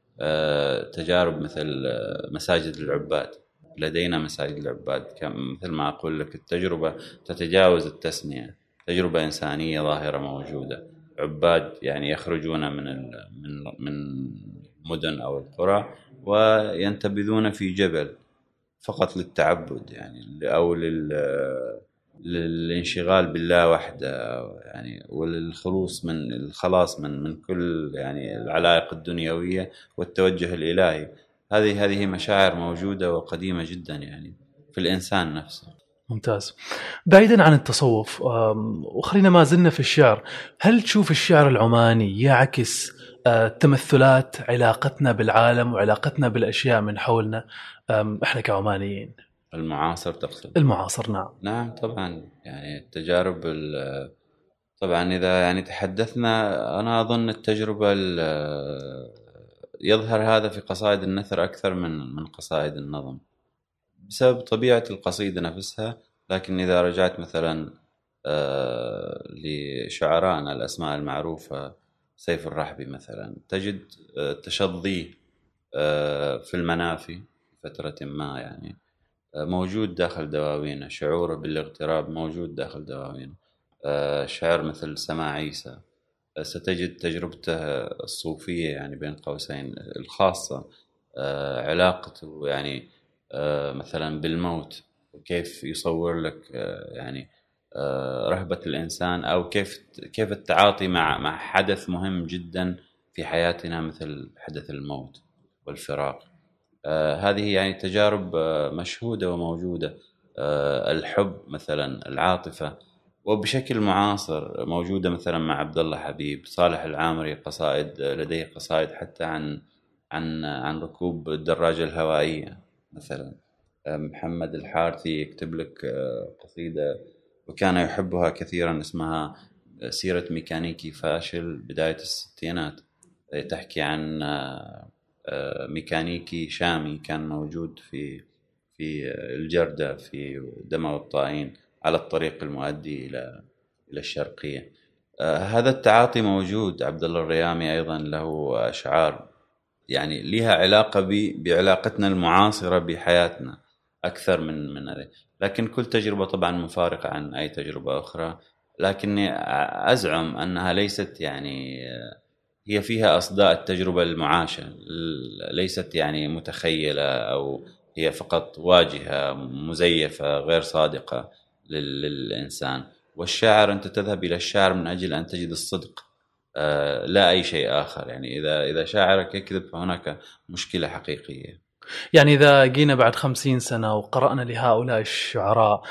تجارب مثل آه، مساجد العباد. لدينا مساجد العباد. مثل ما أقول لك التجربة تتجاوز التسمية. تجربة إنسانية ظاهرة موجودة. عباد يعني يخرجون من من من مدن أو القرى وينتبذون في جبل فقط للتعبد يعني أو لل للانشغال بالله وحده يعني وللخلوص من الخلاص من من كل يعني العلائق الدنيوية والتوجه الإلهي. هذه هذه مشاعر موجودة وقديمة جدا يعني في الإنسان نفسه. ممتاز. بعيدا عن التصوف وخلينا ما زلنا في الشعر. هل تشوف الشعر العماني يعكس آه، تمثلات علاقتنا بالعالم وعلاقتنا بالأشياء من حولنا؟ إحنا كعمانيين. المعاصر تقصد؟ المعاصر نعم. نعم طبعا. يعني التجارب طبعا إذا يعني تحدثنا أنا أظن التجربة يظهر هذا في قصائد النثر أكثر من من قصائد النظم. بسبب طبيعة القصيده نفسها لكن إذا رجعت مثلا آه، لشعرائنا الأسماء المعروفة سيف الرحبي مثلا تجد آه، تشظيه آه، في المنافي فترة ما يعني. موجود داخل دواوينه شعوره بالاغتراب موجود داخل دواوينه. شعر مثل سماع عيسى. ستجد تجربته الصوفية يعني بين قوسين الخاصة علاقته يعني مثلا بالموت وكيف يصور لك يعني آه، رهبة الإنسان أو كيف كيف التعاطي مع مع حدث مهم جدا في حياتنا مثل حدث الموت والفراق. آه، هذه يعني تجارب آه، مشهودة وموجودة. الحب مثلا العاطفة وبشكل معاصر موجودة مثلا مع عبد الله حبيب صالح العامري قصائد لديه قصائد حتى عن عن عن ركوب الدراجة الهوائية مثلا. محمد الحارثي يكتب لك قصيدة وكان يحبها كثيرا اسمها سيرة ميكانيكي فاشل بداية الستينات. تحكي عن آه، ميكانيكي شامي كان موجود في في الجردة في دمى والطائين على الطريق المؤدي إلى إلى الشرقية. آه، هذا التعاطي موجود عبد الله الريامي أيضا له أشعار يعني لها علاقة بعلاقتنا المعاصرة بحياتنا أكثر من من لكن كل تجربة طبعا مفارقة عن أي تجربة أخرى. لكني أزعم أنها ليست يعني هي فيها أصداء التجربة المعاشة ليست يعني متخيلة أو هي فقط واجهة مزيفة غير صادقة للإنسان. والشاعر أنت تذهب إلى الشاعر من أجل أن تجد الصدق آه، لا أي شيء آخر. يعني إذا إذا شاعرك يكذب فهناك مشكلة حقيقية. يعني إذا جينا بعد خمسين سنة وقرأنا لهؤلاء الشعراء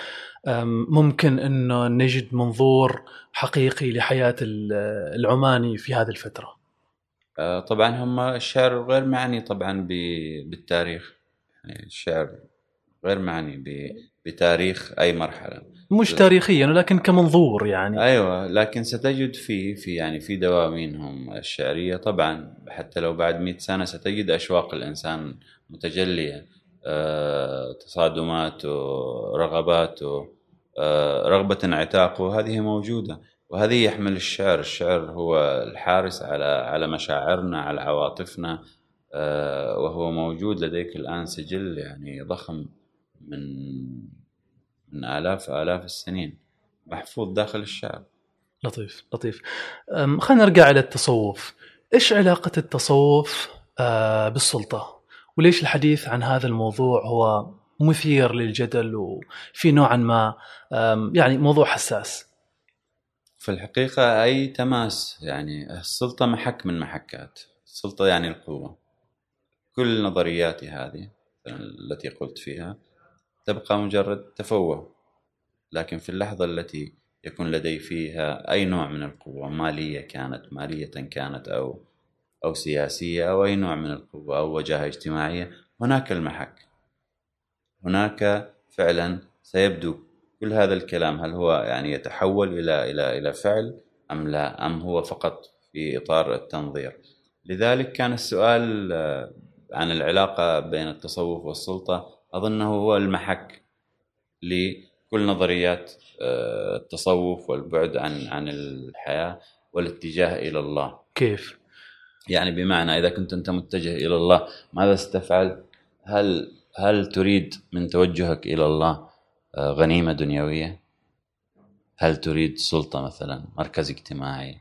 ممكن أنه نجد منظور حقيقي لحياة العماني في هذه الفترة. آه، طبعا هم الشعر غير معني طبعا بالتاريخ. يعني الشعر غير معني بتاريخ أي مرحلة. مش تاريخيا ولكن كمنظور يعني. أيوه لكن ستجد في في يعني في دواوينهم الشعرية. طبعا حتى لو بعد 100 سنة ستجد أشواق الإنسان متجلية. آه، تصادماته رغباته آه، رغبة انعتاقه هذه موجودة. وهذه يحمل الشعر. الشعر هو الحارس على على مشاعرنا على عواطفنا آه، وهو موجود لديك الآن سجل يعني ضخم من من آلاف آلاف السنين. محفوظ داخل الشعر. لطيف لطيف. خلينا نرجع إلى التصوف. إيش علاقة التصوف آه، بالسلطة؟ وليش الحديث عن هذا الموضوع هو مثير للجدل وفي نوعا ما يعني موضوع حساس؟ في الحقيقة أي تماس يعني السلطة محك من محكات السلطة يعني القوة. كل نظرياتي هذه التي قلت فيها تبقى مجرد تفوه لكن في اللحظة التي يكون لدي فيها أي نوع من القوة مالية كانت مالية كانت أو أو سياسية أو أي نوع من القوة أو وجاهة اجتماعية هناك المحك. هناك فعلا سيبدو كل هذا الكلام هل هو يعني يتحول إلى إلى إلى فعل أم لا أم هو فقط في إطار التنظير لذلك كان السؤال آه، عن العلاقة بين التصوف والسلطة أظنه هو المحك لكل نظريات آه، التصوف والبعد عن عن الحياة والاتجاه إلى الله كيف؟ يعني بمعنى إذا كنت أنت متجه إلى الله ماذا ستفعل؟ هل هل تريد من توجهك إلى الله غنيمة دنيوية؟ هل تريد سلطة مثلا مركز اجتماعي؟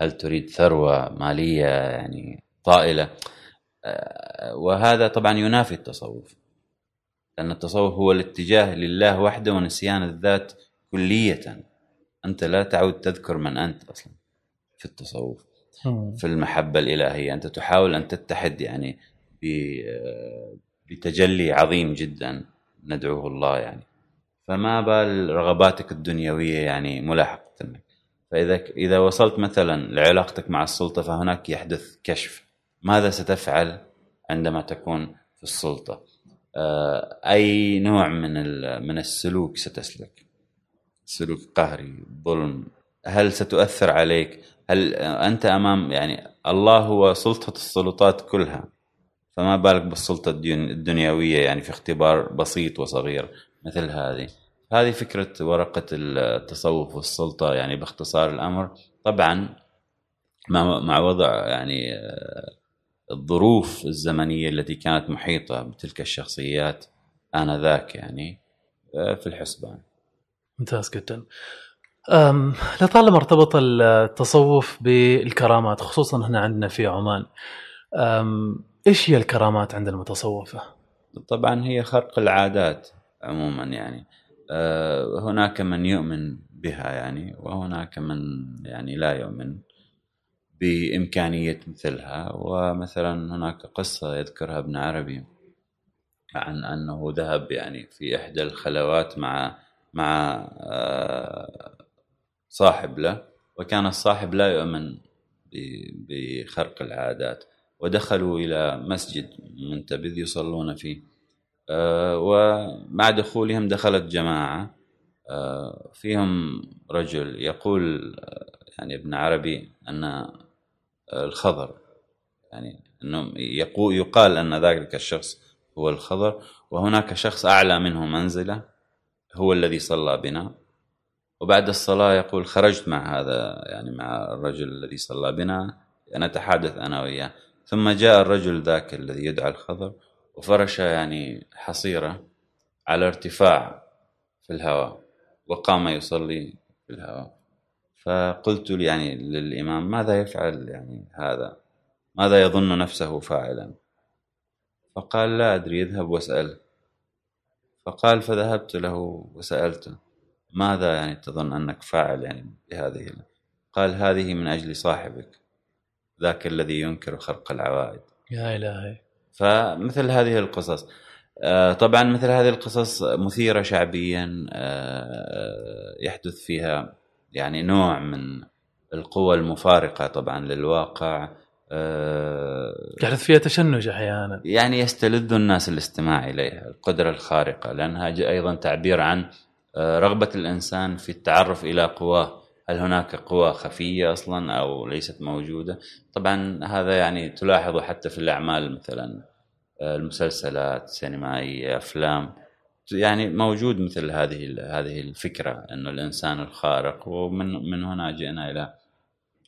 هل تريد ثروة مالية يعني طائلة؟ آه، وهذا طبعا ينافي التصوف لأن التصوف هو الاتجاه لله وحده ونسيان الذات كلية أنت لا تعود تذكر من أنت أصلا في التصوف في المحبة الإلهية أنت تحاول أن تتحد يعني بتجلي عظيم جدا ندعوه الله يعني فما بال رغباتك الدنيوية يعني ملاحقة لك. فإذا إذا وصلت مثلا لعلاقتك مع السلطة فهناك يحدث كشف. ماذا ستفعل عندما تكون في السلطة؟ آه، أي نوع من من السلوك ستسلك؟ سلوك قهري ظلم. هل ستؤثر عليك؟ هل أنت أمام يعني الله هو سلطة السلطات كلها فما بالك بالسلطة الدنيوية يعني في اختبار بسيط وصغير؟ مثل هذه. هذه فكرة ورقة التصوف والسلطة يعني باختصار الأمر. طبعا مع وضع يعني آه، الظروف الزمنية التي كانت محيطة بتلك الشخصيات آنذاك يعني آه، في الحسبان. ممتاز جدا. لطالما ارتبط التصوف بالكرامات خصوصا هنا عندنا في عمان إيش هي الكرامات عند المتصوفة؟ طبعا هي خرق العادات. عموما يعني. أه، هناك من يؤمن بها يعني وهناك من يعني لا يؤمن بإمكانية مثلها. ومثلا هناك قصة يذكرها ابن عربي عن أنه ذهب يعني في إحدى الخلوات مع مع آه، صاحب له. وكان الصاحب لا يؤمن بخرق العادات. ودخلوا إلى مسجد منتبذ يصلون فيه. آه، ومع دخولهم دخلت جماعة آه، فيهم رجل يقول يعني ابن عربي أن الخضر يعني يقول يقال أن ذلك الشخص هو الخضر وهناك شخص أعلى منه منزلة هو الذي صلى بنا. وبعد الصلاة يقول خرجت مع هذا يعني مع الرجل الذي صلى بنا نتحدث أنا وياه. ثم جاء الرجل ذاك الذي يدعى الخضر وفرش يعني حصيرة على ارتفاع في الهواء وقام يصلي في الهواء. فقلت يعني للإمام ماذا يفعل يعني هذا؟ ماذا يظن نفسه فاعلا؟ فقال لا أدري اذهب واسأل. فقال فذهبت له وسألته ماذا يعني تظن أنك فاعل يعني بهذه قال هذه من أجل صاحبك ذاك الذي ينكر خرق العوائد. يا إلهي فمثل هذه القصص. آه، طبعا مثل هذه القصص مثيرة شعبيا آه، يحدث فيها يعني نوع من القوى المفارقة طبعا للواقع يحدث آه، فيها تشنج أحيانا. يعني يستلذ الناس الاستماع إليها القدرة الخارقة لأنها أيضا تعبير عن رغبة الإنسان في التعرف إلى قواه. هل هناك قوى خفية أصلا أو ليست موجودة؟ طبعا هذا يعني تلاحظه حتى في الأعمال مثلا آه، المسلسلات السينمائيه أفلام. يعني موجود مثل هذه هذه الفكرة إنه الإنسان الخارق ومن من هنا جئنا إلى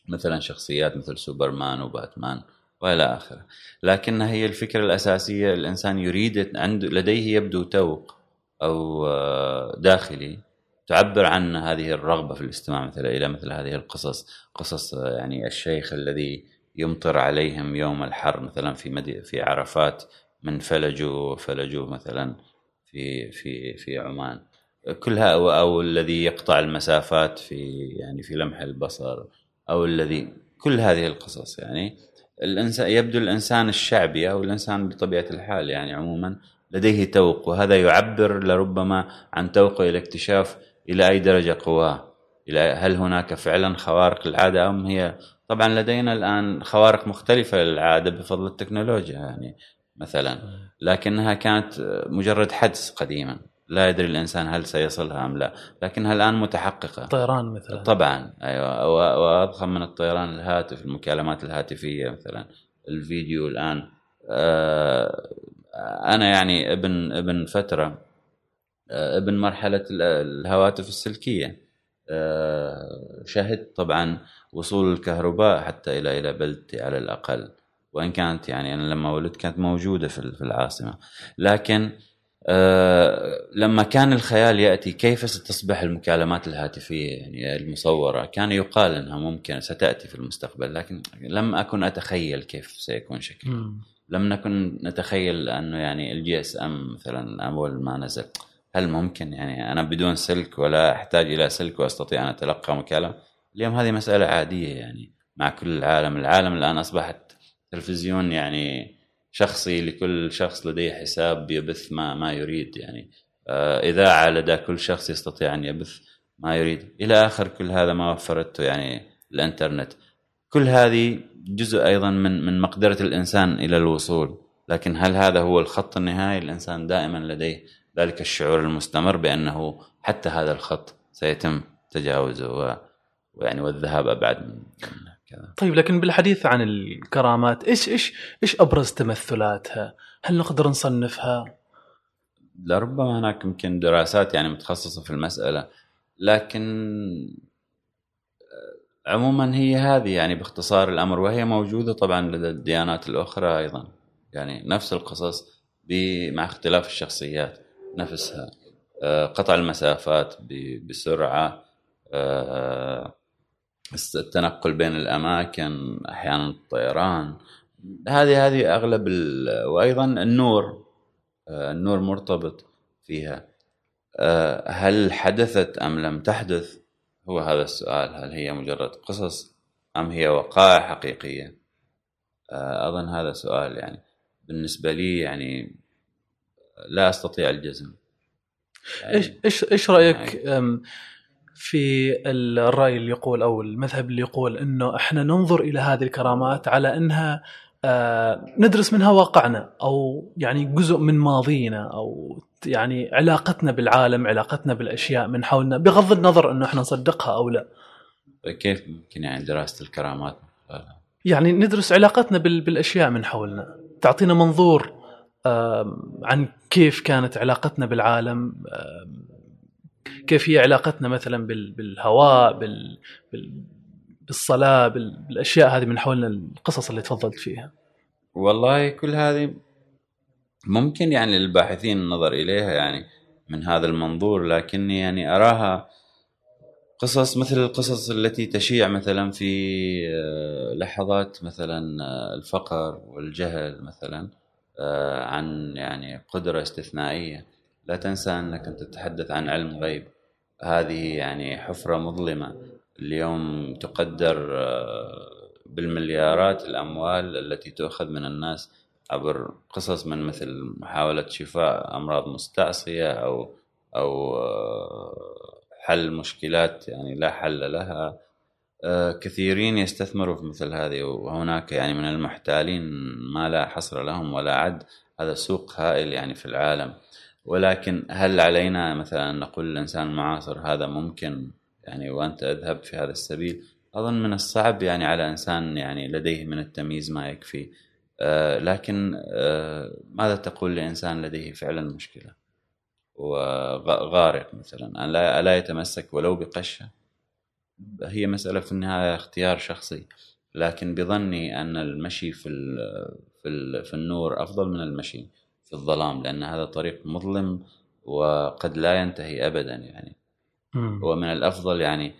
مثلا شخصيات مثل سوبرمان وباتمان وإلى آخره. لكن هي الفكرة الأساسية الإنسان يريد عنده لديه يبدو توق أو آه، داخلي تعبر عن هذه الرغبة في الاستماع مثلا إلى مثل هذه القصص قصص يعني الشيخ الذي يمطر عليهم يوم الحر مثلا في مدي في عرفات من فلجوا فلجوا مثلا في في في عمان. كلها أو, أو الذي يقطع المسافات في يعني في لمح البصر أو الذي كل هذه القصص يعني. الانسان يبدو الإنسان الشعبي أو الإنسان بطبيعة الحال يعني عموما لديه توق وهذا يعبر لربما عن توقه إلى اكتشاف إلى أي درجة قواه؟ إلى هل هناك فعلا خوارق العاده أم هي؟ طبعا لدينا الآن خوارق مختلفة للعادة بفضل التكنولوجيا يعني مثلا لكنها كانت مجرد حدس قديما. لا يدري الإنسان هل سيصلها أم لا لكنها الآن متحققة. الطيران مثلا. طبعا أيوه. وأضخم من الطيران الهاتف المكالمات الهاتفية مثلا الفيديو الآن. آه، أنا يعني ابن ابن فترة ابن مرحلة الهواتف السلكية. آه، شهدت طبعا وصول الكهرباء حتى إلى إلى بلدتي على الأقل. وإن كانت يعني أنا لما ولدت كانت موجودة في العاصمة. لكن أه لما كان الخيال يأتي كيف ستصبح المكالمات الهاتفية يعني المصورة؟ كان يقال إنها ممكن ستأتي في المستقبل لكن لم أكن أتخيل كيف سيكون شكلها. لم نكن نتخيل أنه يعني ال GSM مثلا اول ما نزل. هل ممكن يعني أنا بدون سلك ولا أحتاج إلى سلك وأستطيع أن أتلقى مكالمة؟ اليوم هذه مسألة عادية يعني مع كل العالم. العالم الآن أصبحت تلفزيون يعني شخصي لكل شخص لديه حساب يبث ما ما يريد يعني. آه، إذاعة لدى كل شخص يستطيع أن يبث ما يريد. إلى آخر كل هذا ما وفرته يعني الإنترنت. كل هذه جزء أيضا من من مقدرة الإنسان إلى الوصول. لكن هل هذا هو الخط النهائي؟ الإنسان دائما لديه ذلك الشعور المستمر بأنه حتى هذا الخط سيتم تجاوزه ويعني والذهاب أبعد من كذا طيب لكن بالحديث عن الكرامات إيش إيش إيش أبرز تمثلاتها؟ هل نقدر نصنفها؟ لربما هناك يمكن دراسات يعني متخصصة في المسألة لكن آه، عموما هي هذه يعني باختصار الأمر وهي موجودة طبعا لدى الديانات الأخرى أيضا يعني نفس القصص مع اختلاف الشخصيات نفسها. آه، قطع المسافات بسرعة. آه، التنقل بين الأماكن أحيانا الطيران. هذه هذه أغلب وأيضا النور. آه، النور مرتبط فيها. هل حدثت أم لم تحدث؟ هو هذا السؤال. هل هي مجرد قصص أم هي وقائع حقيقية؟ أظن هذا سؤال يعني بالنسبة لي يعني لا أستطيع الجزم. يعني إيش إيش إيش رأيك يعني في الرأي اللي يقول أو المذهب اللي يقول إنه إحنا ننظر إلى هذه الكرامات على إنها آه ندرس منها واقعنا أو يعني جزء من ماضينا أو يعني علاقتنا بالعالم علاقتنا بالأشياء من حولنا بغض النظر إنه إحنا نصدقها أو لا. كيف ممكن يعني دراسة الكرامات؟ يعني ندرس علاقتنا بالأشياء من حولنا تعطينا منظور عن كيف كانت علاقتنا بالعالم. كيف هي علاقتنا مثلا بالهواء بال... بالصلاة بالأشياء هذه من حولنا القصص اللي تفضلت فيها. والله كل هذه ممكن يعني للباحثين النظر إليها يعني من هذا المنظور لكني يعني أراها قصص مثل القصص التي تشيع مثلا في آه، لحظات مثلا آه، الفقر والجهل مثلا. عن يعني قدرة استثنائية. لا تنسى أنك أنت تتحدث عن علم غيب. هذه يعني حفرة مظلمة. اليوم تقدر آه، بالمليارات الأموال التي تؤخذ من الناس عبر قصص من مثل محاولة شفاء أمراض مستعصية أو أو آه، حل مشكلات يعني لا حل لها. آه، كثيرين يستثمروا في مثل هذه وهناك يعني من المحتالين ما لا حصر لهم ولا عد. هذا سوق هائل يعني في العالم. ولكن هل علينا مثلا نقول للإنسان المعاصر هذا ممكن يعني وأنت أذهب في هذا السبيل؟ أظن من الصعب يعني على إنسان يعني لديه من التمييز ما يكفي. آه، لكن آه، ماذا تقول لإنسان لديه فعلا مشكلة؟ وغارق مثلا ألا يتمسك ولو بقشة؟ هي مسألة في النهاية اختيار شخصي. لكن بظني أن المشي في في في النور أفضل من المشي في الظلام لأن هذا طريق مظلم وقد لا ينتهي أبدا يعني. ومن الأفضل يعني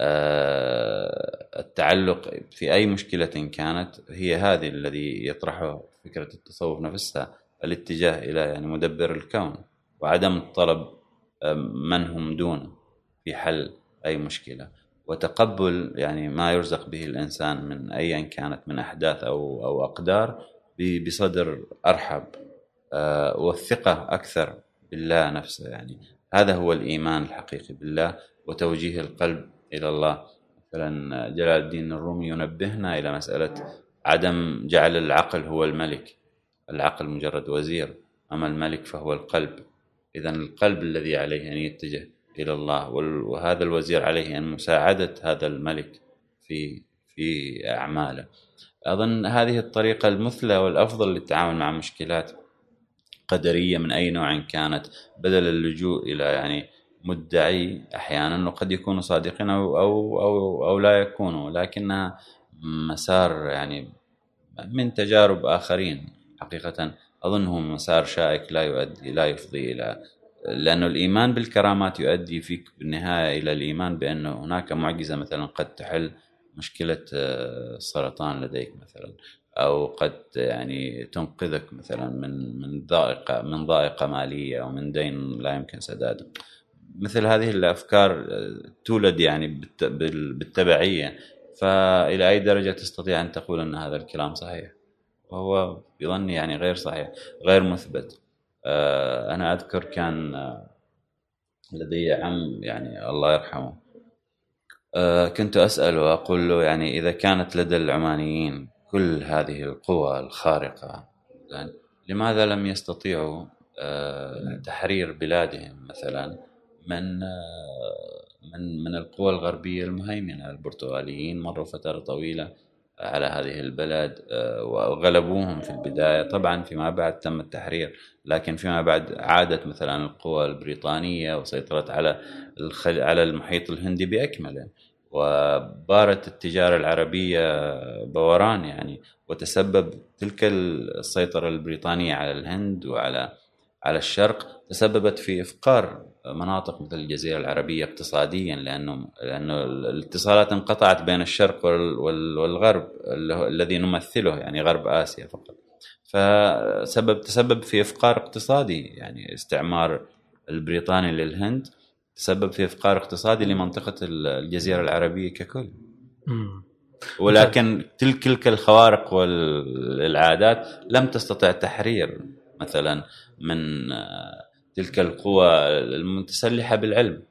آه، التعلق في أي مشكلة كانت هي هذه الذي يطرحه فكرة التصوف نفسها الاتجاه إلى يعني مدبر الكون وعدم الطلب آه، من هم دونه في حل أي مشكلة. وتقبل يعني ما يرزق به الإنسان من أيا كانت من أحداث أو أو أقدار بصدر أرحب. آه، والثقة أكثر بالله نفسه يعني. هذا هو الإيمان الحقيقي بالله وتوجيه القلب إلى الله. مثلا جلال الدين الرومي ينبهنا إلى مسألة عدم جعل العقل هو الملك. العقل مجرد وزير أما الملك فهو القلب. إذا القلب الذي عليه أن يتجه إلى الله. وهذا الوزير عليه أن مساعدة هذا الملك في في أعماله. أظن هذه الطريقة المثلى والأفضل للتعامل مع مشكلات قدرية من أي نوع كانت بدل اللجوء إلى يعني مدعي أحيانا وقد يكونوا صادقين أو أو أو, أو لا يكونوا لكنها مسار يعني من تجارب آخرين حقيقة أظنه مسار شائك لا يؤدي لا يفضي إلى لأنه الإيمان بالكرامات يؤدي فيك بالنهاية إلى الإيمان بأن هناك معجزة مثلا قد تحل مشكلة السرطان لديك مثلا أو قد يعني تنقذك مثلا من من ضائقة من ضائقة مالية أو من دين لا يمكن سداده. مثل هذه الأفكار تولد يعني بالتبعية. فإلى أي درجة تستطيع أن تقول أن هذا الكلام صحيح؟ وهو بظني يعني غير صحيح غير مثبت. آه، أنا أذكر كان آه، لدي عم يعني الله يرحمه. آه، كنت أسأل وأقول له يعني إذا كانت لدى العمانيين كل هذه القوى الخارقة يعني لماذا لم يستطيعوا تحرير بلادهم مثلا من من من القوى الغربية المهيمنة؟ البرتغاليين مروا فترة طويلة على هذه البلد وغلبوهم في البداية. طبعا فيما بعد تم التحرير. لكن فيما بعد عادت مثلا القوى البريطانية وسيطرت على على المحيط الهندي بأكمله وبارت التجارة العربية بوران يعني وتسبب تلك السيطرة البريطانية على الهند وعلى على الشرق تسببت في إفقار مناطق مثل الجزيرة العربية اقتصاديا لأنه لأنه الاتصالات انقطعت بين الشرق والغرب الذي نمثله يعني غرب آسيا فقط. فسبب تسبب في إفقار اقتصادي. يعني استعمار البريطاني للهند تسبب في إفقار اقتصادي لمنطقة الجزيرة العربية ككل. ولكن تلك تلك الخوارق والعادات لم تستطع تحرير مثلا من تلك القوى المتسلحة بالعلم.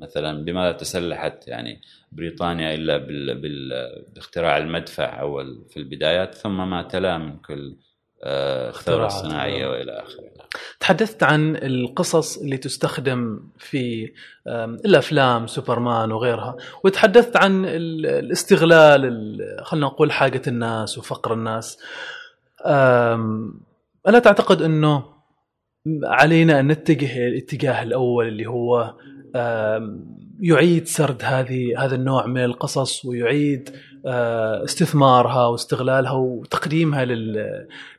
مثلا بماذا تسلحت يعني بريطانيا إلا باختراع المدفع أول في البدايات ثم ما تلا من كل آه، الثوره الصناعيه وإلى آخره. تحدثت عن القصص اللي تستخدم في الأفلام سوبرمان وغيرها وتحدثت عن الاستغلال خلينا نقول حاجة الناس وفقر الناس. ألا تعتقد إنه علينا أن نتجه الاتجاه الأول اللي هو يعيد سرد هذه هذا النوع من القصص ويعيد استثمارها واستغلالها وتقديمها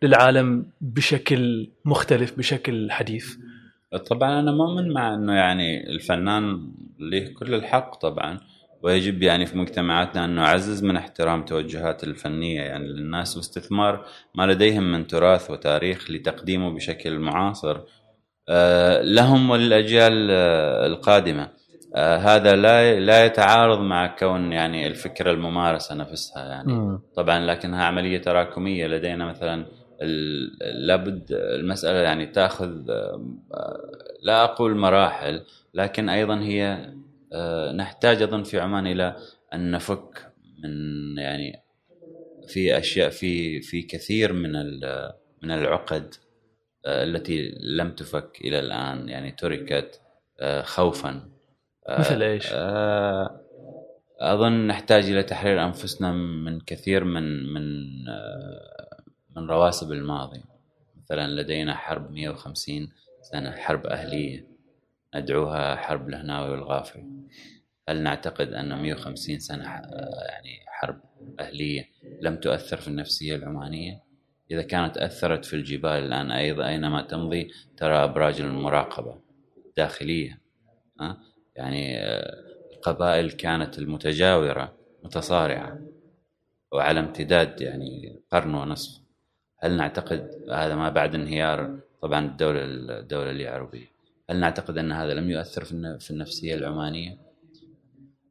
للعالم بشكل مختلف بشكل حديث. طبعا أنا مؤمن مع إنه يعني الفنان له كل الحق طبعا ويجب يعني في مجتمعاتنا أن نعزز من احترام توجهات الفنية يعني للناس واستثمار ما لديهم من تراث وتاريخ لتقديمه بشكل معاصر آه، لهم وللأجيال آه، القادمة آه، هذا لا لا يتعارض مع كون يعني الفكرة الممارسة نفسها يعني. طبعا لكنها عملية تراكمية لدينا مثلا لابد المسألة يعني تأخذ لا أقول مراحل لكن أيضا هي آه، نحتاج اظن في عمان إلى أن نفك من يعني في أشياء في في كثير من من العقد آه، التي لم تفك إلى الآن يعني تركت آه، خوفا. مثل إيش؟ أظن نحتاج إلى تحرير أنفسنا من كثير من من من رواسب الماضي مثلا لدينا حرب 150 سنة حرب أهلية ندعوها حرب الهناوي والغافري هل نعتقد أن 150 سنة يعني حرب أهلية لم تؤثر في النفسية العمانية؟ إذا كانت أثرت في الجبال الآن أيضا أينما تمضي ترى أبراج المراقبة داخلية يعني القبائل كانت المتجاورة متصارعة وعلى امتداد يعني قرن ونصف. هل نعتقد هذا ما بعد انهيار طبعا الدولة الدولة اليعربية هل نعتقد أن هذا لم يؤثر في النفسية العمانية؟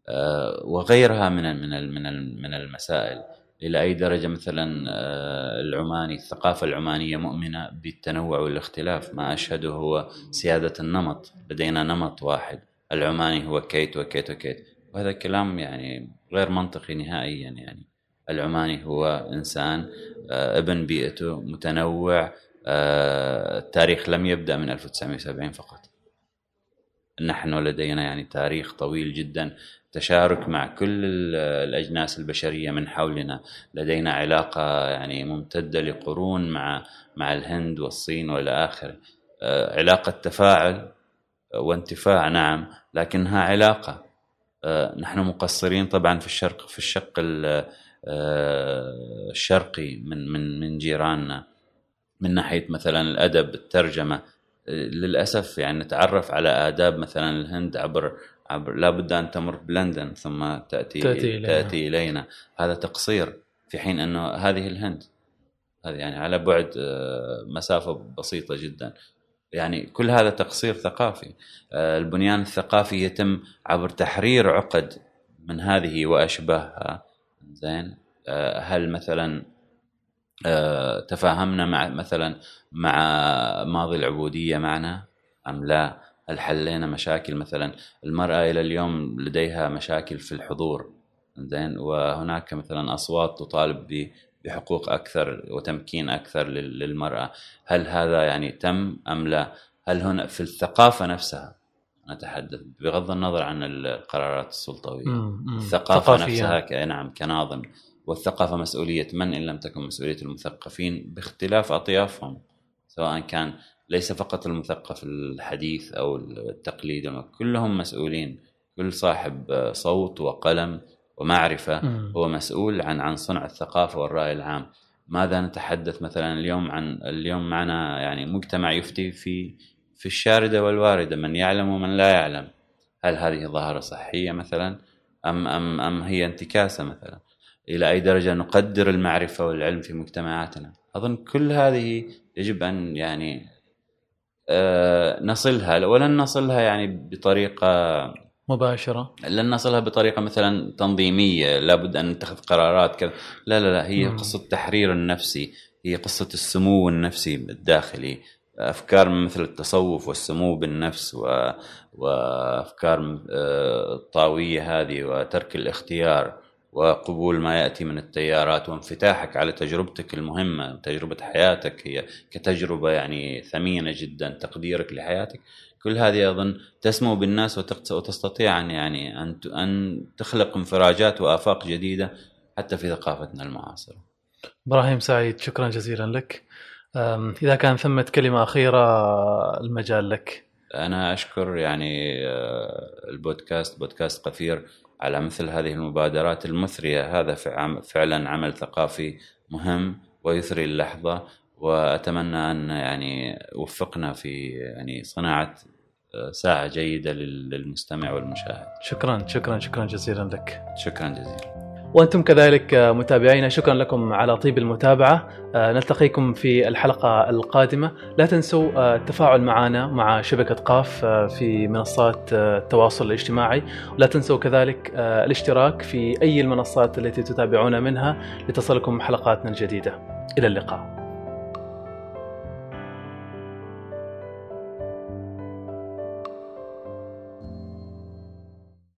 آه، وغيرها من من من من المسائل. إلى أي درجة مثلا آه، العماني الثقافة العمانية مؤمنة بالتنوع والاختلاف؟ ما أشهده هو سيادة النمط. لدينا نمط واحد. العماني هو كيت وكيت وكيت. وهذا كلام يعني غير منطقي نهائيا يعني. العماني هو إنسان آه، ابن بيئته متنوع التاريخ لم يبدأ من 1970 فقط. نحن لدينا يعني تاريخ طويل جدا. تشارك مع كل الأجناس البشرية من حولنا. لدينا علاقة يعني ممتدة لقرون مع مع الهند والصين والى اخره آه، علاقة تفاعل وانتفاع نعم. لكنها علاقة. آه، نحن مقصرين طبعا في الشرق في الشق آه، الشرقي من من من جيراننا. من ناحية مثلا الأدب الترجمة. للأسف يعني نتعرف على آداب مثلا الهند عبر عبر لابد أن تمر بلندن ثم تأتي تأتي إلينا, تأتي إلينا. هذا تقصير في حين أنه هذه الهند. هذه يعني على بعد آه، مسافة بسيطة جدا. يعني كل هذا تقصير ثقافي. آه، البنيان الثقافي يتم عبر تحرير عقد من هذه وأشباهها. زين؟ آه، هل مثلا تفاهمنا مع مثلا مع ماضي العبودية معنا أم لا؟ هل حلينا مشاكل مثلا المرأة إلى اليوم لديها مشاكل في الحضور؟ زين؟ وهناك مثلا أصوات تطالب بحقوق أكثر وتمكين أكثر للمرأة. هل هذا يعني تم أم لا؟ هل هنا في الثقافة نفسها نتحدث بغض النظر عن القرارات السلطوية الثقافة نفسها ك... نعم كناظم والثقافة مسؤولية من إن لم تكن مسؤولية المثقفين باختلاف أطيافهم سواء كان ليس فقط المثقف الحديث أو التقليد كلهم مسؤولين. كل صاحب صوت وقلم ومعرفة هو مسؤول عن عن صنع الثقافة والرأي العام. ماذا نتحدث مثلا اليوم عن اليوم معنا يعني مجتمع يفتي في في الشاردة والواردة من يعلم ومن لا يعلم. هل هذه ظاهرة صحية مثلا؟ ام ام أم هي انتكاسة مثلا؟ إلى أي درجة نقدر المعرفة والعلم في مجتمعاتنا؟ أظن كل هذه يجب أن يعني آه، نصلها ولن نصلها يعني بطريقة مباشرة. لن نصلها بطريقة مثلا تنظيمية لابد أن نتخذ قرارات كذا. لا لا لا هي م. قصة التحرير النفسي هي قصة السمو النفسي الداخلي. أفكار مثل التصوف والسمو بالنفس و... وأفكار آه، الطاوية هذه وترك الاختيار وقبول ما يأتي من التيارات وانفتاحك على تجربتك المهمة تجربة حياتك. هي كتجربة يعني ثمينة جدا تقديرك لحياتك. كل هذه اظن تسمو بالناس وتستطيع أن يعني أن أن تخلق انفراجات وآفاق جديدة حتى في ثقافتنا المعاصرة. إبراهيم سعيد شكرا جزيلا لك. إذا كان ثمة كلمة أخيرة المجال لك. أنا أشكر يعني آه، البودكاست بودكاست قفير على مثل هذه المبادرات المثرية هذا فعلا عمل ثقافي مهم ويثري اللحظة وأتمنى أن يعني وفقنا في يعني صناعة آه، ساعة جيدة للمستمع والمشاهد. شكرا شكرا شكرا جزيلا لك. شكرا جزيلا. وأنتم كذلك متابعينا شكرا لكم على طيب المتابعة. آه، نلتقيكم في الحلقة القادمة. لا تنسوا آه، التفاعل معنا مع شبكة قاف آه، في منصات التواصل الاجتماعي. ولا تنسوا كذلك الاشتراك في أي المنصات التي تتابعون منها لتصلكم حلقاتنا الجديدة. إلى اللقاء.